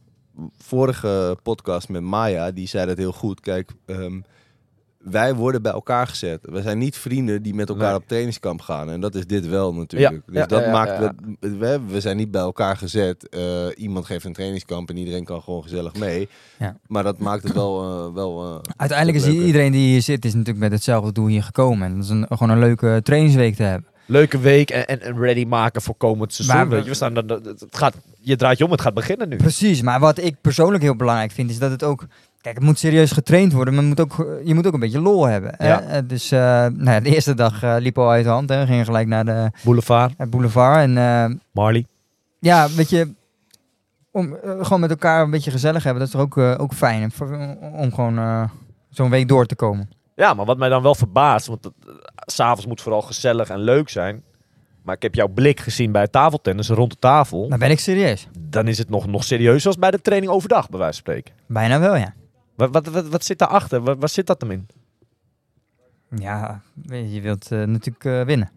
vorige podcast met Maya, die zei dat heel goed. Kijk, ehm, wij worden bij elkaar gezet. We zijn niet vrienden die met elkaar Nee. op trainingskamp gaan. En dat is dit wel natuurlijk. Ja, Dus ja, dat ja, ja, maakt... dat- we, we zijn niet bij elkaar gezet. Eh, iemand geeft een trainingskamp en iedereen kan gewoon gezellig mee. Ja. Maar dat maakt het wel... eh, wel eh, Uiteindelijk is iedereen die hier zit, is natuurlijk met hetzelfde doel hier gekomen. En dat is een, gewoon een leuke trainingsweek te hebben. Leuke week en, en, en ready maken voor komend seizoen. Maar we- weet je, we staan, het gaat, je draait je om, het gaat beginnen nu. Precies, maar wat ik persoonlijk heel belangrijk vind, is dat het ook... Kijk, het moet serieus getraind worden, maar het moet ook, je moet ook een beetje lol hebben. hè. Ja. Eh, Dus eh, nou ja, de eerste dag eh, liep al uit de hand. Hè. We gingen gelijk naar de Boulevard, eh, boulevard. En eh, Marley. ja, weet je, om eh, gewoon met elkaar een beetje gezellig hebben, dat is toch ook, eh, ook fijn. om, gewoon eh, zo'n week door te komen. Ja, maar wat mij dan wel verbaast, want het- eh, s'avonds moet vooral gezellig en leuk zijn. Maar ik heb jouw blik gezien bij het tafeltennis rond de tafel. Dan ben ik serieus. Dan is het nog, nog serieus als bij de training overdag, bij wijze van spreken. Bijna wel, ja. Wat, wat, wat, wat zit daarachter? Wat, wat zit dat hem in? Ja, je wilt eh, natuurlijk eh, winnen.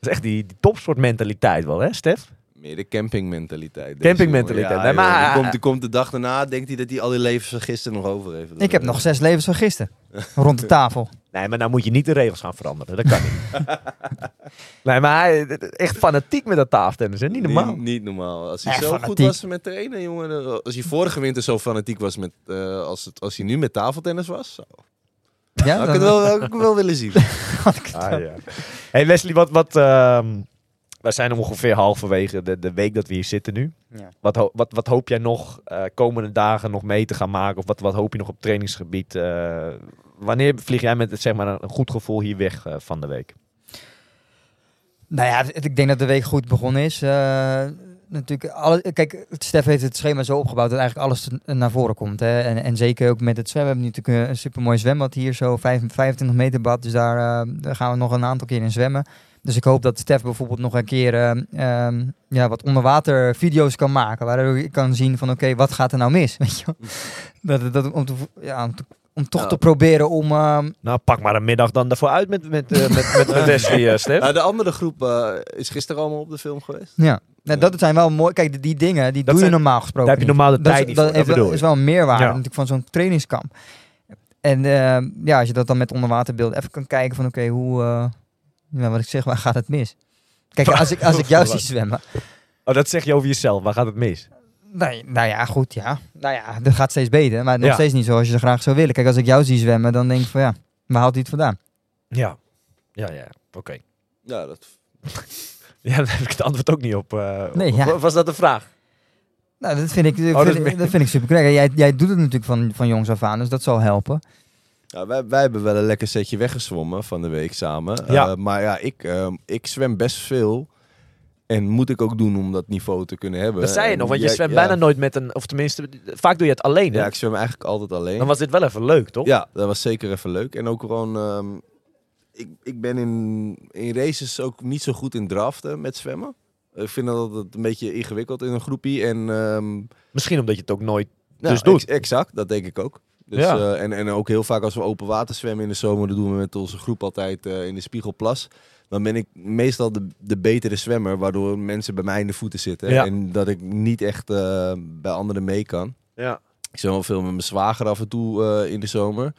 Dat is echt die, die topsportmentaliteit wel, hè, Stef? Meer de campingmentaliteit. Campingmentaliteit. Ja, Nee, joh, maar- die, komt, die komt de dag daarna, denkt hij dat hij al die levens van gisteren nog over heeft. Ik heb nog zes levens van gisteren. *laughs* Rond de tafel. Nee, maar nou moet je niet de regels gaan veranderen. Dat kan niet. *laughs* nee, maar hij echt fanatiek met dat tafeltennis, hè? Niet normaal. Niet, niet normaal. Als hij Echt zo goed fanatiek. was met trainen, jongen. Als hij vorige winter zo fanatiek was met, eh, als, het, als hij nu met tafeltennis was, zo. Ja, Had ik het wel, had ik het wel willen zien. *laughs* Ah, ja. Hey Wesley, wat, wat, ehm, wij zijn ongeveer halverwege de, de week dat we hier zitten nu. Ja. Wat, ho- wat, wat hoop jij nog eh, komende dagen nog mee te gaan maken? Of wat, wat hoop je nog op trainingsgebied? Eh, wanneer vlieg jij met zeg maar, een goed gevoel hier weg eh, van de week? Nou ja, ik denk dat de week goed begonnen is. Natuurlijk, alle, kijk, Stef heeft het schema zo opgebouwd dat eigenlijk alles naar voren komt. Hè? En, en zeker ook met het zwemmen. We hebben natuurlijk een supermooi zwembad hier, zo vijf- 25 meter bad. Dus daar, daar gaan we nog een aantal keer in zwemmen. Dus ik hoop dat Stef bijvoorbeeld nog een keer eh, ehm, ja, wat onderwater video's kan maken. Waardoor je kan zien van oké, wat gaat er nou mis? *laughs* Weet je? wel? dat, dat, om, te, ja, om, te- om toch Ja. te proberen om... ehm, Nou, pak maar een middag dan daarvoor uit met, met, eh, met, met, met *laughs* Wesley, eh, Stef. Nou, de andere groep eh, is gisteren allemaal op de film geweest. Ja, nou, dat zijn wel mooi. Kijk, die, die dingen, die Dat doe je normaal gesproken. daar heb je normaal de dat tijd is, niet dat is wel een meerwaarde Ja. natuurlijk van zo'n trainingskamp. En ja, als je dat dan met onderwaterbeeld even kan kijken van oké, hoe, eh, ja, wat ik zeg, waar gaat het mis? Kijk, als ik, als ik jou *laughs* zie zwemmen, Oh, dat zeg je over jezelf. Waar gaat het mis? nou, nou ja, goed, ja. Nou ja, dat gaat steeds beter, maar nog Ja. steeds niet zoals je ze graag zou willen. Kijk, als ik jou zie zwemmen, dan denk ik van ja, waar haalt hij het vandaan? Ja. Ja, ja. Oké. *laughs* Ja, dat... *laughs* Ja, daar heb ik het antwoord ook niet op. eh, Nee, ja. of Was dat de vraag? Nou, dat vind ik, Oh, dat vind, dat vind ik super. Jij, jij doet het natuurlijk van, van jongs af aan, dus dat zal helpen. Ja, wij, wij hebben wel een lekker setje weggezwommen van de week samen. Ja. Eh, maar ja, ik, ehm, ik zwem best veel. En moet ik ook doen om dat niveau te kunnen hebben. Dat zei je En nog, want je zwemt ja. bijna nooit met een... Of tenminste, vaak doe je het alleen, hè? Ja, ik zwem eigenlijk altijd alleen. Dan was dit wel even leuk, toch? Ja, dat was zeker even leuk. En ook gewoon, ehm, ik, ik ben in, in races ook niet zo goed in draften met zwemmen. Ik vind dat altijd een beetje ingewikkeld in een groepie. En ehm, Misschien omdat je het ook nooit... nou, Dus doet. ex- exact, dat denk ik ook. Dus, Ja. eh, en, en ook heel vaak als we open water zwemmen in de zomer, dat doen we met onze groep altijd eh, in de Spiegelplas. Dan ben ik meestal de, de betere zwemmer, waardoor mensen bij mij in de voeten zitten. Ja. En dat ik niet echt eh, bij anderen mee kan. Ja. Ik zwem wel veel met mijn zwager af en toe eh, in de zomer.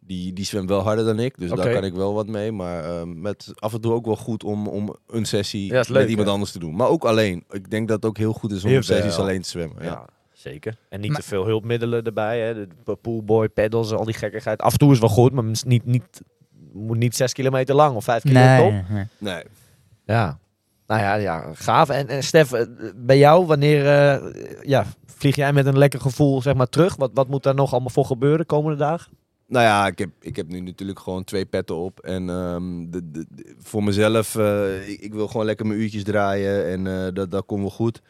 Die, die zwemt wel harder dan ik, dus daar kan ik wel wat mee. Maar eh, met af en toe ook wel goed om, om een sessie Ja, is leuk, met iemand hè? anders te doen. Maar ook alleen. Ik denk dat het ook heel goed is om sessies alleen te zwemmen. Ja, Ja. Zeker. En niet Maar- te veel hulpmiddelen erbij, hè? De poolboy, pedals, al die gekkigheid. Af en toe is wel goed, maar niet, niet, moet niet zes kilometer lang of vijf kilometer op. Nee, nee. Ja. Nou ja, ja gaaf. En, en Stef, eh, bij jou, wanneer eh, ja, vlieg jij met een lekker gevoel zeg maar, terug? Wat, wat moet daar nog allemaal voor gebeuren komende dagen? Nou ja, ik heb, ik heb nu natuurlijk gewoon twee petten op. En ehm, de, de, de- voor mezelf, eh, ik, ik wil gewoon lekker mijn uurtjes draaien. En eh, dat, dat komt wel goed.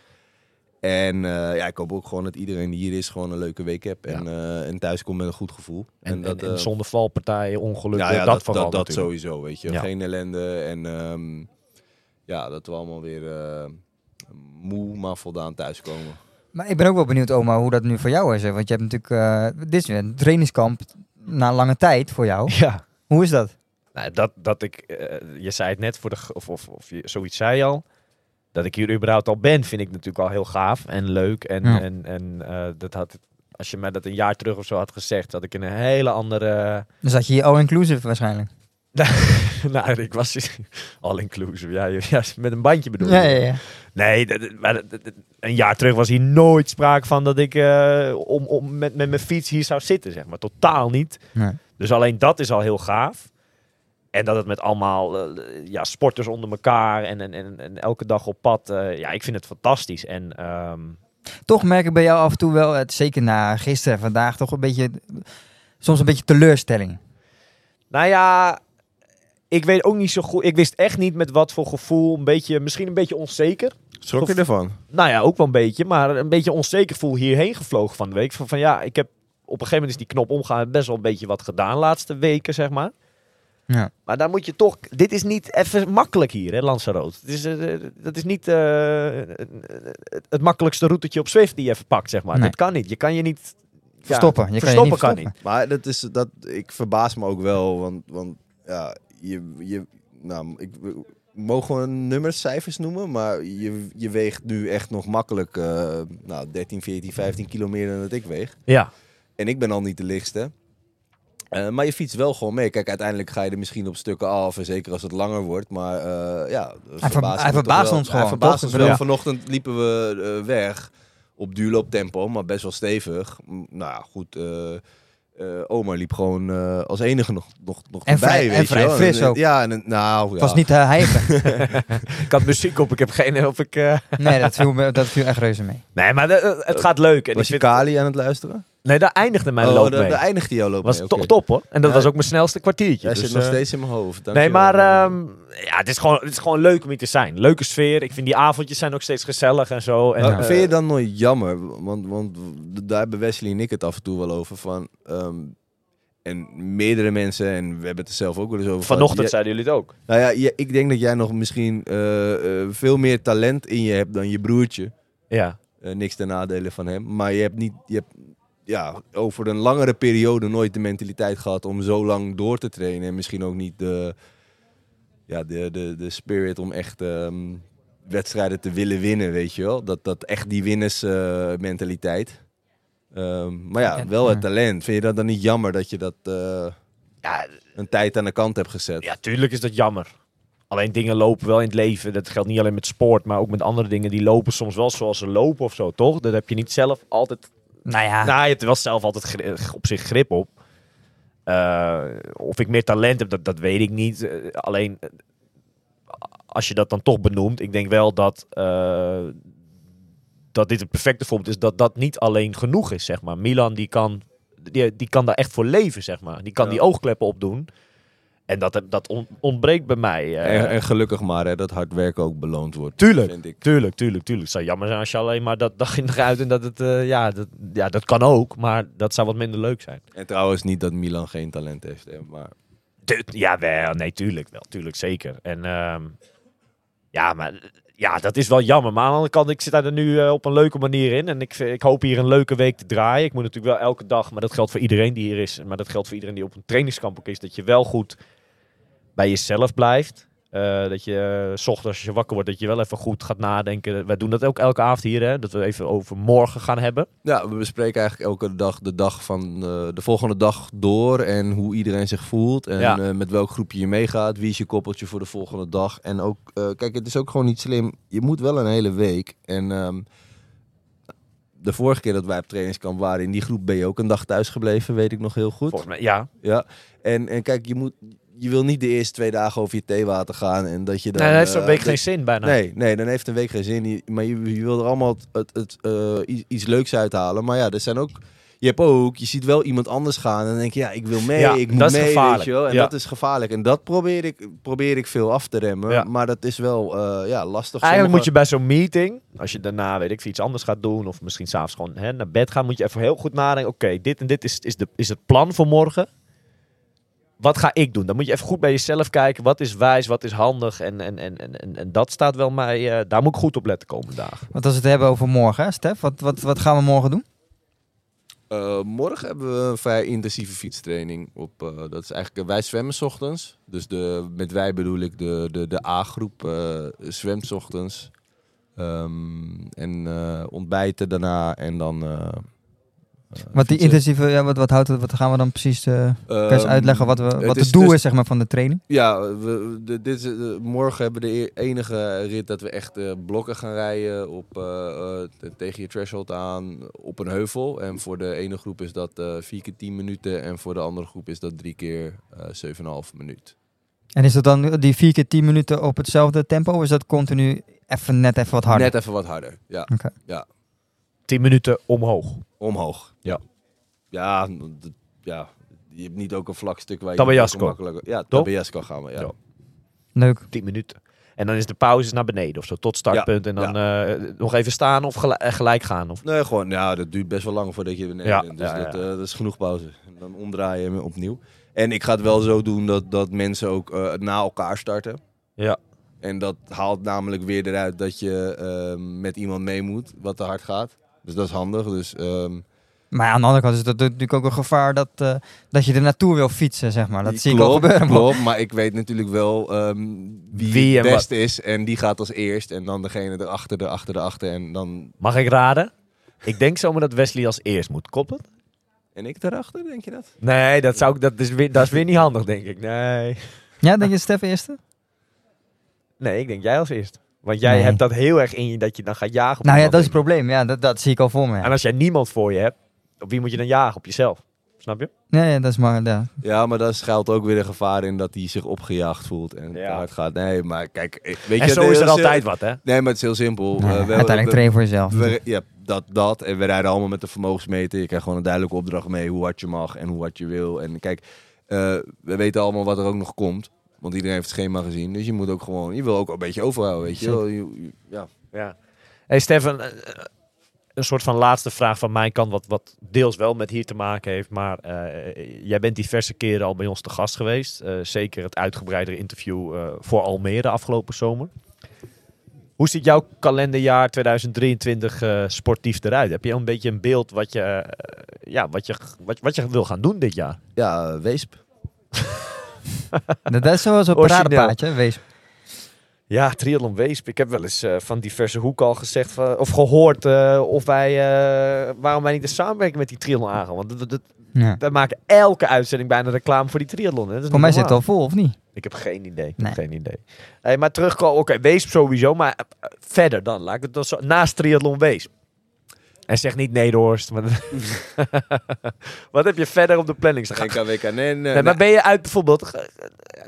En eh, ja, ik hoop ook gewoon dat iedereen die hier is gewoon een leuke week heeft. En, eh, en thuis komt met een goed gevoel. En, en, dat, en eh, zonder valpartijen, ongelukken, ja, ja, dat, dat, vooral dat, sowieso, weet je. Ja. Geen ellende. En ehm, ja, dat we allemaal weer eh, moe, maar voldaan thuiskomen. Maar ik ben ook wel benieuwd, oma, hoe dat nu voor jou is. Hè? Want je hebt natuurlijk, eh, dit is weer een trainingskamp na lange tijd voor jou. Ja. Hoe is dat? Nou, dat, dat ik, je zei het net voor de, of, of, of je, zoiets zei je al. Dat ik hier überhaupt al ben, vind ik natuurlijk al heel gaaf en leuk. En, Ja. en, en eh, dat had, als je mij dat een jaar terug of zo had gezegd, dat ik in een hele andere. Dan zat je hier all-inclusive waarschijnlijk. *laughs* nou, ik was *laughs* all inclusive. Ja, ja, met een bandje bedoel je? Ja, ja. Nee, maar een jaar terug was hier nooit sprake van dat ik eh, om, om met, met mijn fiets hier zou zitten, zeg maar. Totaal niet. Nee. Dus alleen dat is al heel gaaf. En dat het met allemaal eh, ja, sporters onder elkaar en, en, en, en elke dag op pad. eh, ja, ik vind het fantastisch. En ehm, Toch merk ik bij jou af en toe wel, het, zeker na gisteren en vandaag, toch een beetje, soms een beetje teleurstelling. nou ja, ik weet ook niet zo goed. Ik wist echt niet met wat voor gevoel. Een beetje, misschien een beetje onzeker. Schrok je ervan? Nou ja, ook wel een beetje. Maar een beetje onzeker gevoel hierheen gevlogen van de week. Van, van ja, ik heb op een gegeven moment is die knop omgaan. Best wel een beetje wat gedaan de laatste weken, zeg maar. Ja. Maar dan moet je toch... Dit is niet even makkelijk hier, hè, Lanzarote. Het is, eh, dat is niet eh, het- makkelijkste routetje op Zwift die je even pakt, zeg maar. Nee. Dit kan niet. Je kan je niet... ja, Verstoppen. Je kan je verstoppen niet kan verstoppen. niet. Maar dat is, dat, ik verbaas me ook wel, want, want ja, je, je, nou, ik mogen we nummers, cijfers noemen, maar je, je weegt nu echt nog makkelijk eh, nou, 13, 14, 15 kilo meer dan dat ik weeg. Ja. En ik ben al niet de lichtste. Eh, maar je fietst wel gewoon mee. Kijk, uiteindelijk ga je er misschien op stukken af, en zeker als het langer wordt. Maar eh, ja, Hij ver- verbaast hij verbaast wel. ons Hij gewoon, verbaast toch? ons Ik wel. bedoel- Vanochtend liepen we eh, weg op duurlooptempo, maar best wel stevig. M, Nou ja, goed. eh eh, Omar liep gewoon eh, als enige nog, nog, nog En erbij, vrij- weet en je vrij wel. fris En, ook. Ja, en, nou, ja. Het was niet te hijgen. *laughs* Ik had muziek op. Ik heb geen... Of ik, eh, nee, dat viel, me- dat viel echt reuze mee. Nee, maar de- het gaat leuk. En Was ik je vind- Kali aan het luisteren? Nee, daar eindigde mijn oh, loop daar mee. daar eindigde jouw loop was mee, to- oké. top hoor. En dat Ja. was ook mijn snelste kwartiertje. Jij dus, zit nog eh, steeds in mijn hoofd. Nee, maar ehm, ja, het is, gewoon, het is gewoon leuk om hier te zijn. Leuke sfeer. Ik vind die avondjes zijn ook steeds gezellig en zo. En, Maar eh, vind je dan nooit jammer? Want, want daar hebben Wesley en ik het af en toe wel over. Van, ehm, en meerdere mensen, en we hebben het er zelf ook wel eens over. gehad. Vanochtend Jij- zeiden jullie het ook. Nou ja, ik denk dat jij nog misschien eh, eh, veel meer talent in je hebt dan je broertje. Ja. Eh, niks ten nadele van hem. Maar je hebt niet, je hebt ja, over een langere periode nooit de mentaliteit gehad om zo lang door te trainen. En misschien ook niet de, ja, de, de, de spirit om echt ehm, wedstrijden te willen winnen, weet je wel. Dat, dat echt die winnersmentaliteit. Ehm maar ja, wel het talent. Vind je dat dan niet jammer dat je dat eh, Ja, een tijd aan de kant hebt gezet? ja, tuurlijk is dat jammer. Alleen dingen lopen wel in het leven. Dat geldt niet alleen met sport, maar ook met andere dingen. Die lopen soms wel zoals ze lopen of zo, toch? Dat heb je niet zelf altijd... Nou ja, Nou, je hebt er wel zelf altijd gri- op zich grip op. Eh, of ik meer talent heb, dat, dat weet ik niet. Eh, alleen, eh, als je dat dan toch benoemt, ik denk wel dat, eh, dat dit het perfecte voorbeeld is. Dat dat niet alleen genoeg is, zeg maar. Milan, die kan, die, die kan daar echt voor leven, zeg maar. Die kan Ja. die oogkleppen opdoen. En dat, dat on- ontbreekt bij mij. eh. En, en gelukkig maar hè, dat hard werken ook beloond wordt. Tuurlijk. Vind ik. Tuurlijk, tuurlijk, tuurlijk. Het zou jammer zijn als je alleen maar dat dag in dag uit en dat het, eh, ja, dat, ja, dat kan ook, maar dat zou wat minder leuk zijn. En trouwens niet dat Milan geen talent heeft. Hè, maar Ja, wel, nee, tuurlijk wel, tuurlijk zeker. En ehm, ja, maar ja, dat is wel jammer. Maar aan de andere kant, ik zit daar nu eh, op een leuke manier in. En ik, ik hoop hier een leuke week te draaien. Ik moet natuurlijk wel elke dag, maar dat geldt voor iedereen die hier is. Maar dat geldt voor iedereen die op een trainingskamp ook is. Dat je wel goed bij jezelf blijft. Eh, dat je eh, 's ochtends als je wakker wordt, dat je wel even goed gaat nadenken. Wij doen dat ook elke avond hier, hè? dat we even over morgen gaan hebben. ja, we bespreken eigenlijk elke dag de dag van eh, de volgende dag door. En hoe iedereen zich voelt. En Ja. met welk groepje je meegaat. Wie is je koppeltje voor de volgende dag. En ook, kijk, het is ook gewoon niet slim. Je moet wel een hele week. En ehm, de vorige keer dat wij op trainingskamp waren, in die groep ben je ook een dag thuis gebleven, weet ik nog heel goed. Volgens mij, ja. Ja, en, en kijk, je, moet, je wil niet de eerste twee dagen over je theewater gaan en dat je dan... nee, dat heeft eh, week dat- geen zin bijna. Nee, nee, dan heeft een week geen zin. Maar je, je wil er allemaal het, het, eh, iets, iets leuks uithalen. Maar ja, er zijn ook... Je hebt ook, je ziet wel iemand anders gaan en dan denk je, ja, ik wil mee, Ja, ik moet dat is mee, gevaarlijk. weet je wel. En Ja. dat is gevaarlijk. En dat probeer ik, probeer ik veel af te remmen. Ja. Maar dat is wel eh, ja, lastig. Eigenlijk moet je bij zo'n meeting, als je daarna weet ik iets anders gaat doen, of misschien s'avonds gewoon hè, naar bed gaan, moet je even heel goed nadenken. Oké, dit en dit is, is, de, is het plan voor morgen. Wat ga ik doen? Dan moet je even goed bij jezelf kijken. Wat is wijs, wat is handig? En, en, en, en, en, dat staat wel mij. eh, daar moet ik goed op letten komende dagen. Want als we het hebben over morgen, hè, Stef, wat, wat, wat gaan we morgen doen? Eh, morgen hebben we een vrij intensieve fietstraining. Op, eh, dat is eigenlijk, wij zwemmen 's ochtends. Dus de, met wij bedoel ik de, de, de A-groep eh, zwemt 's ochtends. Ehm, en eh, ontbijten daarna en dan... eh, eh, Wat die intensieve, ja, wat, wat houdt het, wat gaan we dan precies, eh Ehm, uitleggen wat, we, wat het is doel dus- is zeg maar, van de training? Ja, we, de, dit is, de- morgen hebben we de e- enige rit dat we echt eh, blokken gaan rijden op, eh, eh, te- tegen je threshold aan op een heuvel. En voor de ene groep is dat eh 4 keer 10 minuten en voor de andere groep is dat 3 keer eh 7,5 minuut. En is dat dan die 4 keer 10 minuten op hetzelfde tempo? Of is dat continu even net even wat harder? Net even wat harder, ja. 10 minuten omhoog. Omhoog. Ja. Ja, ja, je hebt niet ook een vlak stuk waar je Tabajasco. Ja, Toch? Tabajasco gaan we, ja. Ja. Leuk. 10 minuten. En dan is de pauze naar beneden of zo, tot startpunt. en dan eh, nog even staan of gelijk, eh, gelijk gaan. Of... Nee, gewoon, ja, dat duurt best wel lang voordat je beneden Ja, bent. Dus ja, ja. Dat, eh, dat is genoeg pauze. En dan omdraaien en opnieuw. En ik ga het wel zo doen dat, dat mensen ook eh, na elkaar starten. Ja. En dat haalt namelijk weer eruit dat je ehm, met iemand mee moet, wat te hard gaat. Dus dat is handig. Dus ehm, Maar aan de andere kant is dat natuurlijk ook een gevaar dat, eh, dat je er naartoe wil fietsen, zeg maar. Dat zie ik wel klopt, gebeuren. Klopt, maar ik weet natuurlijk wel ehm, wie, Wie het best is. En die gaat als eerst. En dan degene erachter, erachter, erachter. En, dan... Mag ik raden? Ik denk zomaar dat Wesley als eerst moet. Klopt het? en ik daarachter, denk je dat? Nee, dat, zou ik, dat, is weer, dat is weer niet handig, denk ik. Nee. Ja, denk je Stef eerste? Nee, ik denk jij als eerst. Want jij Nee. hebt dat heel erg in je dat je dan gaat jagen. op Nou ja, dat is het probleem. Ja, dat, dat zie ik al voor me. ja. En als jij niemand voor je hebt, op wie moet je dan jagen? Op jezelf. Snap je? Nee, ja, dat is maar... Ja. Ja, maar daar schuilt ook weer een gevaar in dat hij zich opgejaagd voelt en Ja. te hard gaat. Nee, maar kijk, eh, weet en je... zo is er heel- altijd wat, hè? Nee, maar het is heel simpel. Eh, we- uiteindelijk we- train voor jezelf. we- ja, dat, dat. En we rijden allemaal met de vermogensmeter. Je krijgt gewoon een duidelijke opdracht mee hoe hard je mag en hoe hard je wil. En kijk, eh, we weten allemaal wat er ook nog komt. Want iedereen heeft het schema gezien. Dus je moet ook gewoon... Je wil ook een beetje overhouden, weet je wel. Ja. Ja. Hey Stefan, eh, eh, een soort van laatste vraag van mijn kant, wat, wat deels wel met hier te maken heeft. Maar eh, jij bent diverse keren al bij ons te gast geweest. Eh, zeker het uitgebreidere interview eh, voor Almere afgelopen zomer. Hoe ziet jouw kalenderjaar 2023 eh, sportief eruit? Heb je een beetje een beeld wat je, ja, wat, je, wat, wat je wil gaan doen dit jaar? Ja, Weesp. *laughs* *laughs* Dat is zoals een paradepaadje, wees. Ja, Triathlon Weesp. Ik heb wel eens eh, van diverse hoeken al gezegd van, of gehoord eh, of wij, eh, waarom wij niet de samenwerking met die triathlon aangaan. Want dat, dat, Ja. wij maken elke uitzending bijna reclame voor die triathlon. Hè? Dat is Voor mij zit het al vol, of niet? Ik heb geen idee. Ik Nee. heb geen idee. Hey, maar terugkomen, oké, Weesp sowieso, maar verder dan. Laat ik het dan zo, naast triathlon Weesp. En zeg niet Nederhorst. Maar *laughs* Wat heb je verder op de planning staan? WK, nee, nee, Nee, maar ben je uit bijvoorbeeld eh,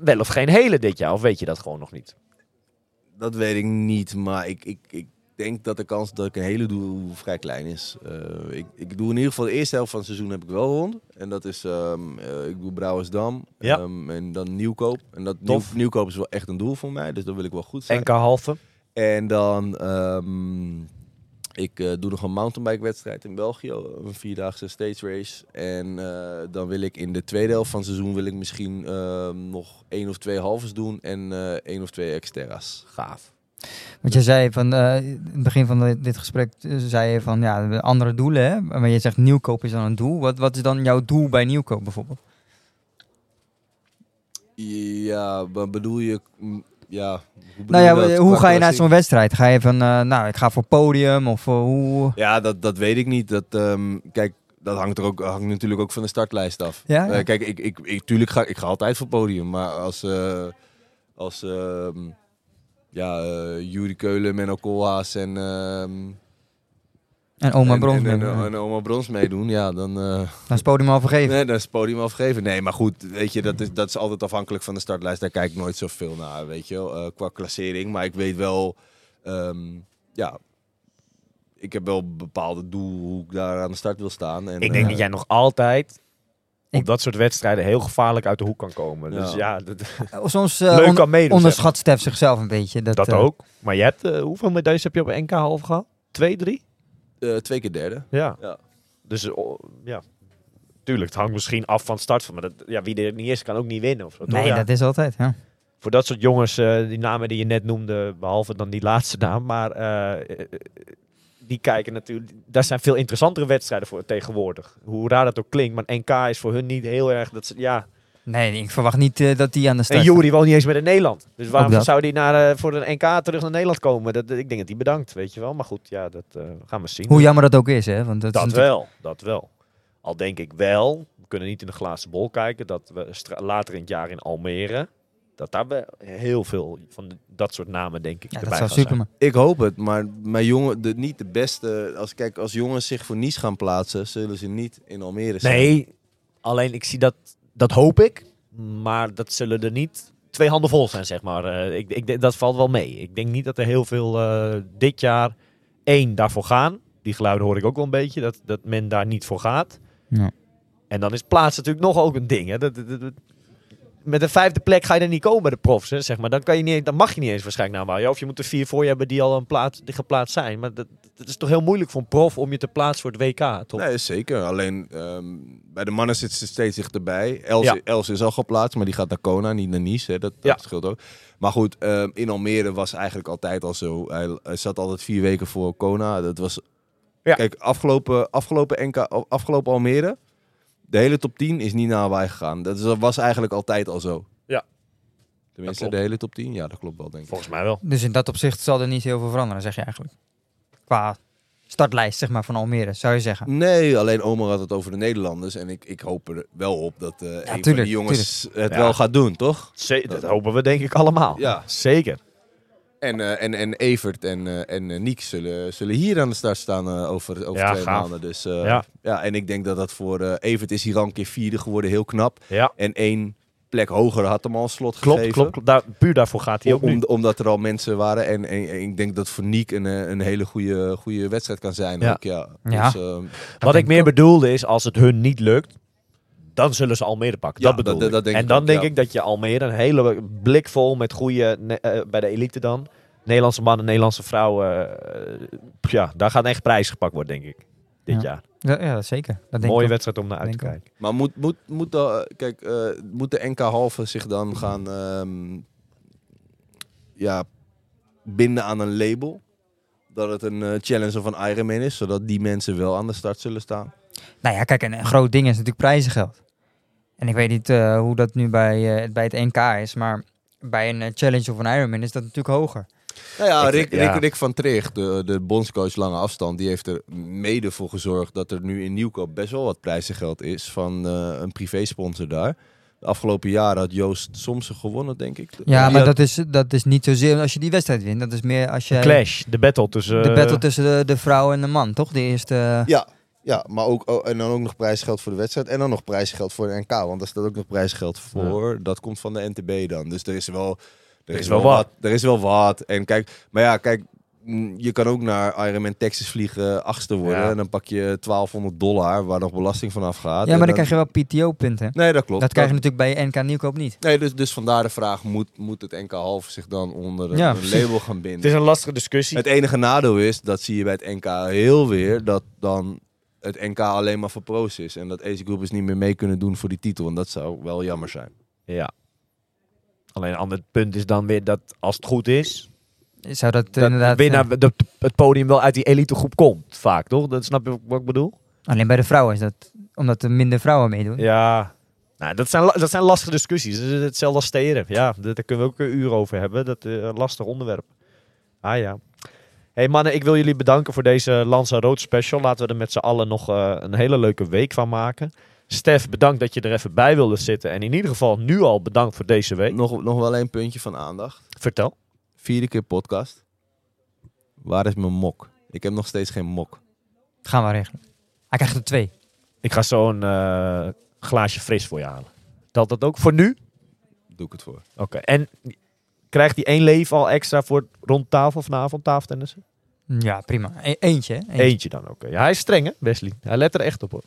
wel of geen hele dit jaar? Of weet je dat gewoon nog niet? Dat weet ik niet, maar ik, ik, ik denk dat de kans dat ik een hele doe vrij klein is. Eh, ik, ik doe in ieder geval de eerste helft van het seizoen heb ik wel rond. En dat is, ehm, eh, ik doe Brouwersdam Ja. ehm, en dan Nieuwkoop. En dat nieuw. Nieuwkoop is wel echt een doel voor mij, dus dan wil ik wel goed zijn. NK halve. En dan, ehm, ik eh, doe nog een mountainbike wedstrijd in België, een vierdaagse stage race. En eh, dan wil ik in de tweede helft van het seizoen wil ik misschien ehm, nog één of twee halves doen en eh één of twee exterra's. Gaaf. Want je zei van, in het begin van dit gesprek, zei je van, ja, andere doelen, hè? Maar je zegt nieuwkoop is dan een doel. Wat, wat is dan jouw doel bij nieuwkoop bijvoorbeeld? Ja, bedoel je, ja, hoe Nou ja, dat? hoe ga je naar zo'n wedstrijd? Ga je van, eh, nou, ik ga voor podium of eh, hoe... Ja, dat, dat weet ik niet. Dat, ehm, kijk, dat hangt, er ook, hangt natuurlijk ook van de startlijst af. Ja, ja. Eh, kijk, ik, ik, ik, tuurlijk ga ik ga altijd voor podium. Maar als, eh als ehm, ja, eh Juri Keulen, Menno Koolhaas en, ehm, En oma en, Brons en, mee. en, en oma Brons meedoen, ja, dan, eh, Dan is het podium al vergeven. nee, dan is het podium afgegeven. Nee, maar goed, weet je, dat is, dat is altijd afhankelijk van de startlijst. Daar kijk ik nooit zoveel naar, weet je wel, eh, qua klassering. Maar ik weet wel, ehm, ja, ik heb wel een bepaalde doel hoe ik daar aan de start wil staan. En, Ik denk eh, dat jij nog altijd op dat soort wedstrijden heel gevaarlijk uit de hoek kan komen. Dus Ja. ja, dat, Soms leuk on- kan meedoen. onderschat Stef zichzelf een beetje. Dat. Dat ook. Maar je hebt, hoeveel medailles heb je op NK half gehad? Twee, drie? Eh, twee keer derde. Ja. Ja. Dus eh, oh, ja. Tuurlijk, het hangt misschien af van het start. Maar dat, ja, wie er niet is, kan ook niet winnen. Of zo, toch? Nee, Ja. dat is altijd, ja. Voor dat soort jongens, eh, die namen die je net noemde, behalve dan die laatste naam, maar die kijken natuurlijk. Daar zijn veel interessantere wedstrijden voor tegenwoordig. Hoe raar dat ook klinkt, maar NK is voor hun niet heel erg. Dat ze, ja. Nee, ik verwacht niet eh, dat die aan de En start... Jury woont niet eens meer in Nederland. Dus waarom dat. zou die naar, eh, voor een NK terug naar Nederland komen? Dat, ik denk dat hij bedankt, weet je wel. Maar goed, ja, dat eh, gaan we zien. Hoe jammer dat ook is, hè? Want dat, is Dat natuurlijk- wel, dat wel. Al denk ik wel, we kunnen niet in de glazen bol kijken, dat we later in het jaar in Almere, dat daar wel heel veel van de- dat soort namen, denk ik, Ja, dat erbij zou gaan zijn. super. Ik hoop het, maar mijn jongen, de, niet de beste. Als, kijk, als jongens zich voor Nice gaan plaatsen, zullen ze niet in Almere zijn. Nee, alleen ik zie dat, dat hoop ik, maar dat zullen er niet twee handen vol zijn, zeg maar. Eh, ik, ik, denk- dat valt wel mee. Ik denk niet dat er heel veel eh, dit jaar één daarvoor gaan. Die geluiden hoor ik ook wel een beetje, dat, dat men daar niet voor gaat. Ja. En dan is plaats natuurlijk nog ook een ding. Hè. Dat, dat- dat- dat- met een vijfde plek ga je er niet komen bij de profs. Hè, zeg maar. dan, kan je niet, dan mag je niet eens waarschijnlijk naar. Ja, of je moet er vier voor je hebben die al een plaats, die geplaatst zijn. Maar dat, dat is toch heel moeilijk voor een prof om je te plaatsen voor het WK. Toch? Nee, zeker. Alleen ehm, bij de mannen zit ze steeds dichterbij. Els, Ja. Els is al geplaatst, maar die gaat naar Kona, niet naar Nice. Hè. Dat, dat Ja. scheelt ook. Maar goed, ehm, in Almere was eigenlijk altijd al zo. Hij, hij zat altijd vier weken voor Kona. Dat was. Ja. Kijk, afgelopen, afgelopen, NK, afgelopen Almere, de hele top 10 is niet naar Hawaii gegaan. Dat was eigenlijk altijd al zo. Ja. Tenminste, de hele top 10. Ja, dat klopt wel, denk ik. Volgens mij wel. Dus in dat opzicht zal er niet heel veel veranderen, zeg je eigenlijk. Qua startlijst, zeg maar, van Almere, zou je zeggen. Nee, alleen Omar had het over de Nederlanders. En ik, ik hoop er wel op dat eh een van die jongens het Ja. wel gaat doen, toch? Dat hopen we denk ik allemaal. Ja. Zeker. En, eh, en, en Evert en, eh en Niek zullen, zullen hier aan de start staan eh, over, over Ja, twee gaaf. maanden. Dus eh, Ja. ja. en ik denk dat dat voor eh, Evert is hier al een keer vierde geworden, heel knap. Ja, En één plek hoger had hem al een slot klopt, gegeven. klopt. klopt. Daar, puur daarvoor gaat hij ook Om, nu. omdat er al mensen waren. En, en, en ik denk dat voor Niek een, eh, een hele goede, goede wedstrijd kan zijn. Ja. Ook, ja. Ja. Dus, eh, Wat ik ik meer bedoelde is, als het hun niet lukt, dan zullen ze Almere pakken. Ja, dat bedoel dat- ik. dat denk en ik dan ook, denk ja. ik dat je Almere een hele blik vol met goede, eh, bij de elite dan, Nederlandse mannen, Nederlandse vrouwen, eh, ja, daar gaat echt prijs gepakt worden, denk ik. Dit Ja. jaar. Ja, ja zeker. Dat denk Mooie ik wedstrijd om naar uit te kijken. Maar moet, moet, moet, de, kijk, eh, moet de NK halve zich dan gaan ehm, ja, binden aan een label? Dat het een eh, challenge of een Ironman is, zodat die mensen wel aan de start zullen staan? Nou ja, kijk, een, een groot ding is natuurlijk prijzengeld. En ik weet niet eh, hoe dat nu bij, eh, bij het NK is, maar bij een challenge of een Ironman is dat natuurlijk hoger. Nou ja, Rick, ja. Rick, Rick van Tricht, de, de bondscoach lange afstand, die heeft er mede voor gezorgd dat er nu in Nieuwkoop best wel wat prijzengeld is van eh, een privésponsor daar. De afgelopen jaren had Joost soms gewonnen, denk ik. Ja, Die maar had- dat is, dat is niet zozeer als je die wedstrijd wint. Dat is meer als je... Clash, de battle tussen... De eh, battle tussen de, de vrouw en de man, toch? De eerste... Ja, ja maar ook, oh, en dan ook nog prijsgeld voor de wedstrijd. En dan nog prijsgeld voor de NK. Want daar staat ook nog prijsgeld voor. Dat komt van de NTB dan. Dus er is wel, er is wel wel wat. wat. Er is wel wat. En kijk, maar ja, kijk, mm, je kan ook naar Ironman Texas vliegen, achtste worden. Ja. En dan pak je 1200 dollar, waar nog belasting vanaf gaat. Ja, maar dan krijg je wel PTO-punten. Nee, dat klopt. Dat krijg je natuurlijk bij NK Nieuwkoop niet. Nee, dus, dus vandaar de vraag, moet, moet het NK Half zich dan onder een, Ja, een precies. label gaan binden? Het is een lastige discussie. Het enige nadeel is, dat zie je bij het NK heel weer, dat dan het NK alleen maar voor pro's is. En dat Ace Groupers niet meer mee kunnen doen voor die titel. En dat zou wel jammer zijn. Ja. Alleen een ander punt is dan weer dat als het goed is, Zou dat, dat inderdaad... winnaar, eh, het podium wel uit die elitegroep komt. Vaak, toch? Dat snap je wat ik bedoel? alleen bij de vrouwen is dat... Omdat er minder vrouwen meedoen. Ja. Nou, dat, zijn, dat zijn lastige discussies. Dat is hetzelfde als steren. Ja, dat- daar kunnen we ook een uur over hebben. Dat is een lastig onderwerp. Ah ja. hey mannen, ik wil jullie bedanken voor deze Lanza Road special. Laten we er met z'n allen nog eh, een hele leuke week van maken. Stef, bedankt dat je er even bij wilde zitten. En in ieder geval nu al bedankt voor deze week. Nog, nog wel één puntje van aandacht. Vertel. Vierde keer podcast. Waar is mijn mok? Ik heb nog steeds geen mok. Dat gaan we regelen. Hij krijgt er twee. Ik ga zo een eh, glaasje fris voor je halen. Telt dat ook voor nu? Doe ik het voor. Oké. En krijgt die één leven al extra voor rond tafel vanavond tafeltennissen? Ja, prima. E- eentje, hè? Eentje. Eentje dan ook. Ja, hij is streng hè, Wesley. Hij let er echt op hoor.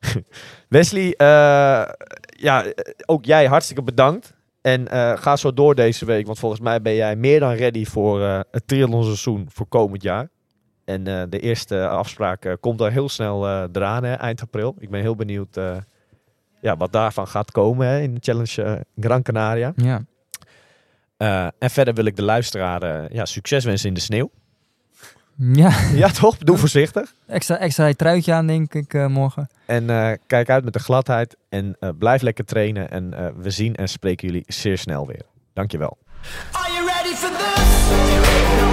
*laughs* Wesley, eh, ja, ook jij hartstikke bedankt. En eh, ga zo door deze week, want volgens mij ben jij meer dan ready voor eh, het triathlonseizoen voor komend jaar. En de eerste afspraak komt al heel snel eraan, hè, eind april. Ik ben heel benieuwd ja, wat daarvan gaat komen hè, in de Challenge Gran Canaria. Ja. En verder wil ik de luisteraar ja, succes wensen in de sneeuw. Ja, Ja toch? Doe voorzichtig. extra, extra truitje aan denk ik eh, morgen. En eh, kijk uit met de gladheid. En eh, blijf lekker trainen. En eh, we zien en spreken jullie zeer snel weer. Dankjewel. Are you ready for this?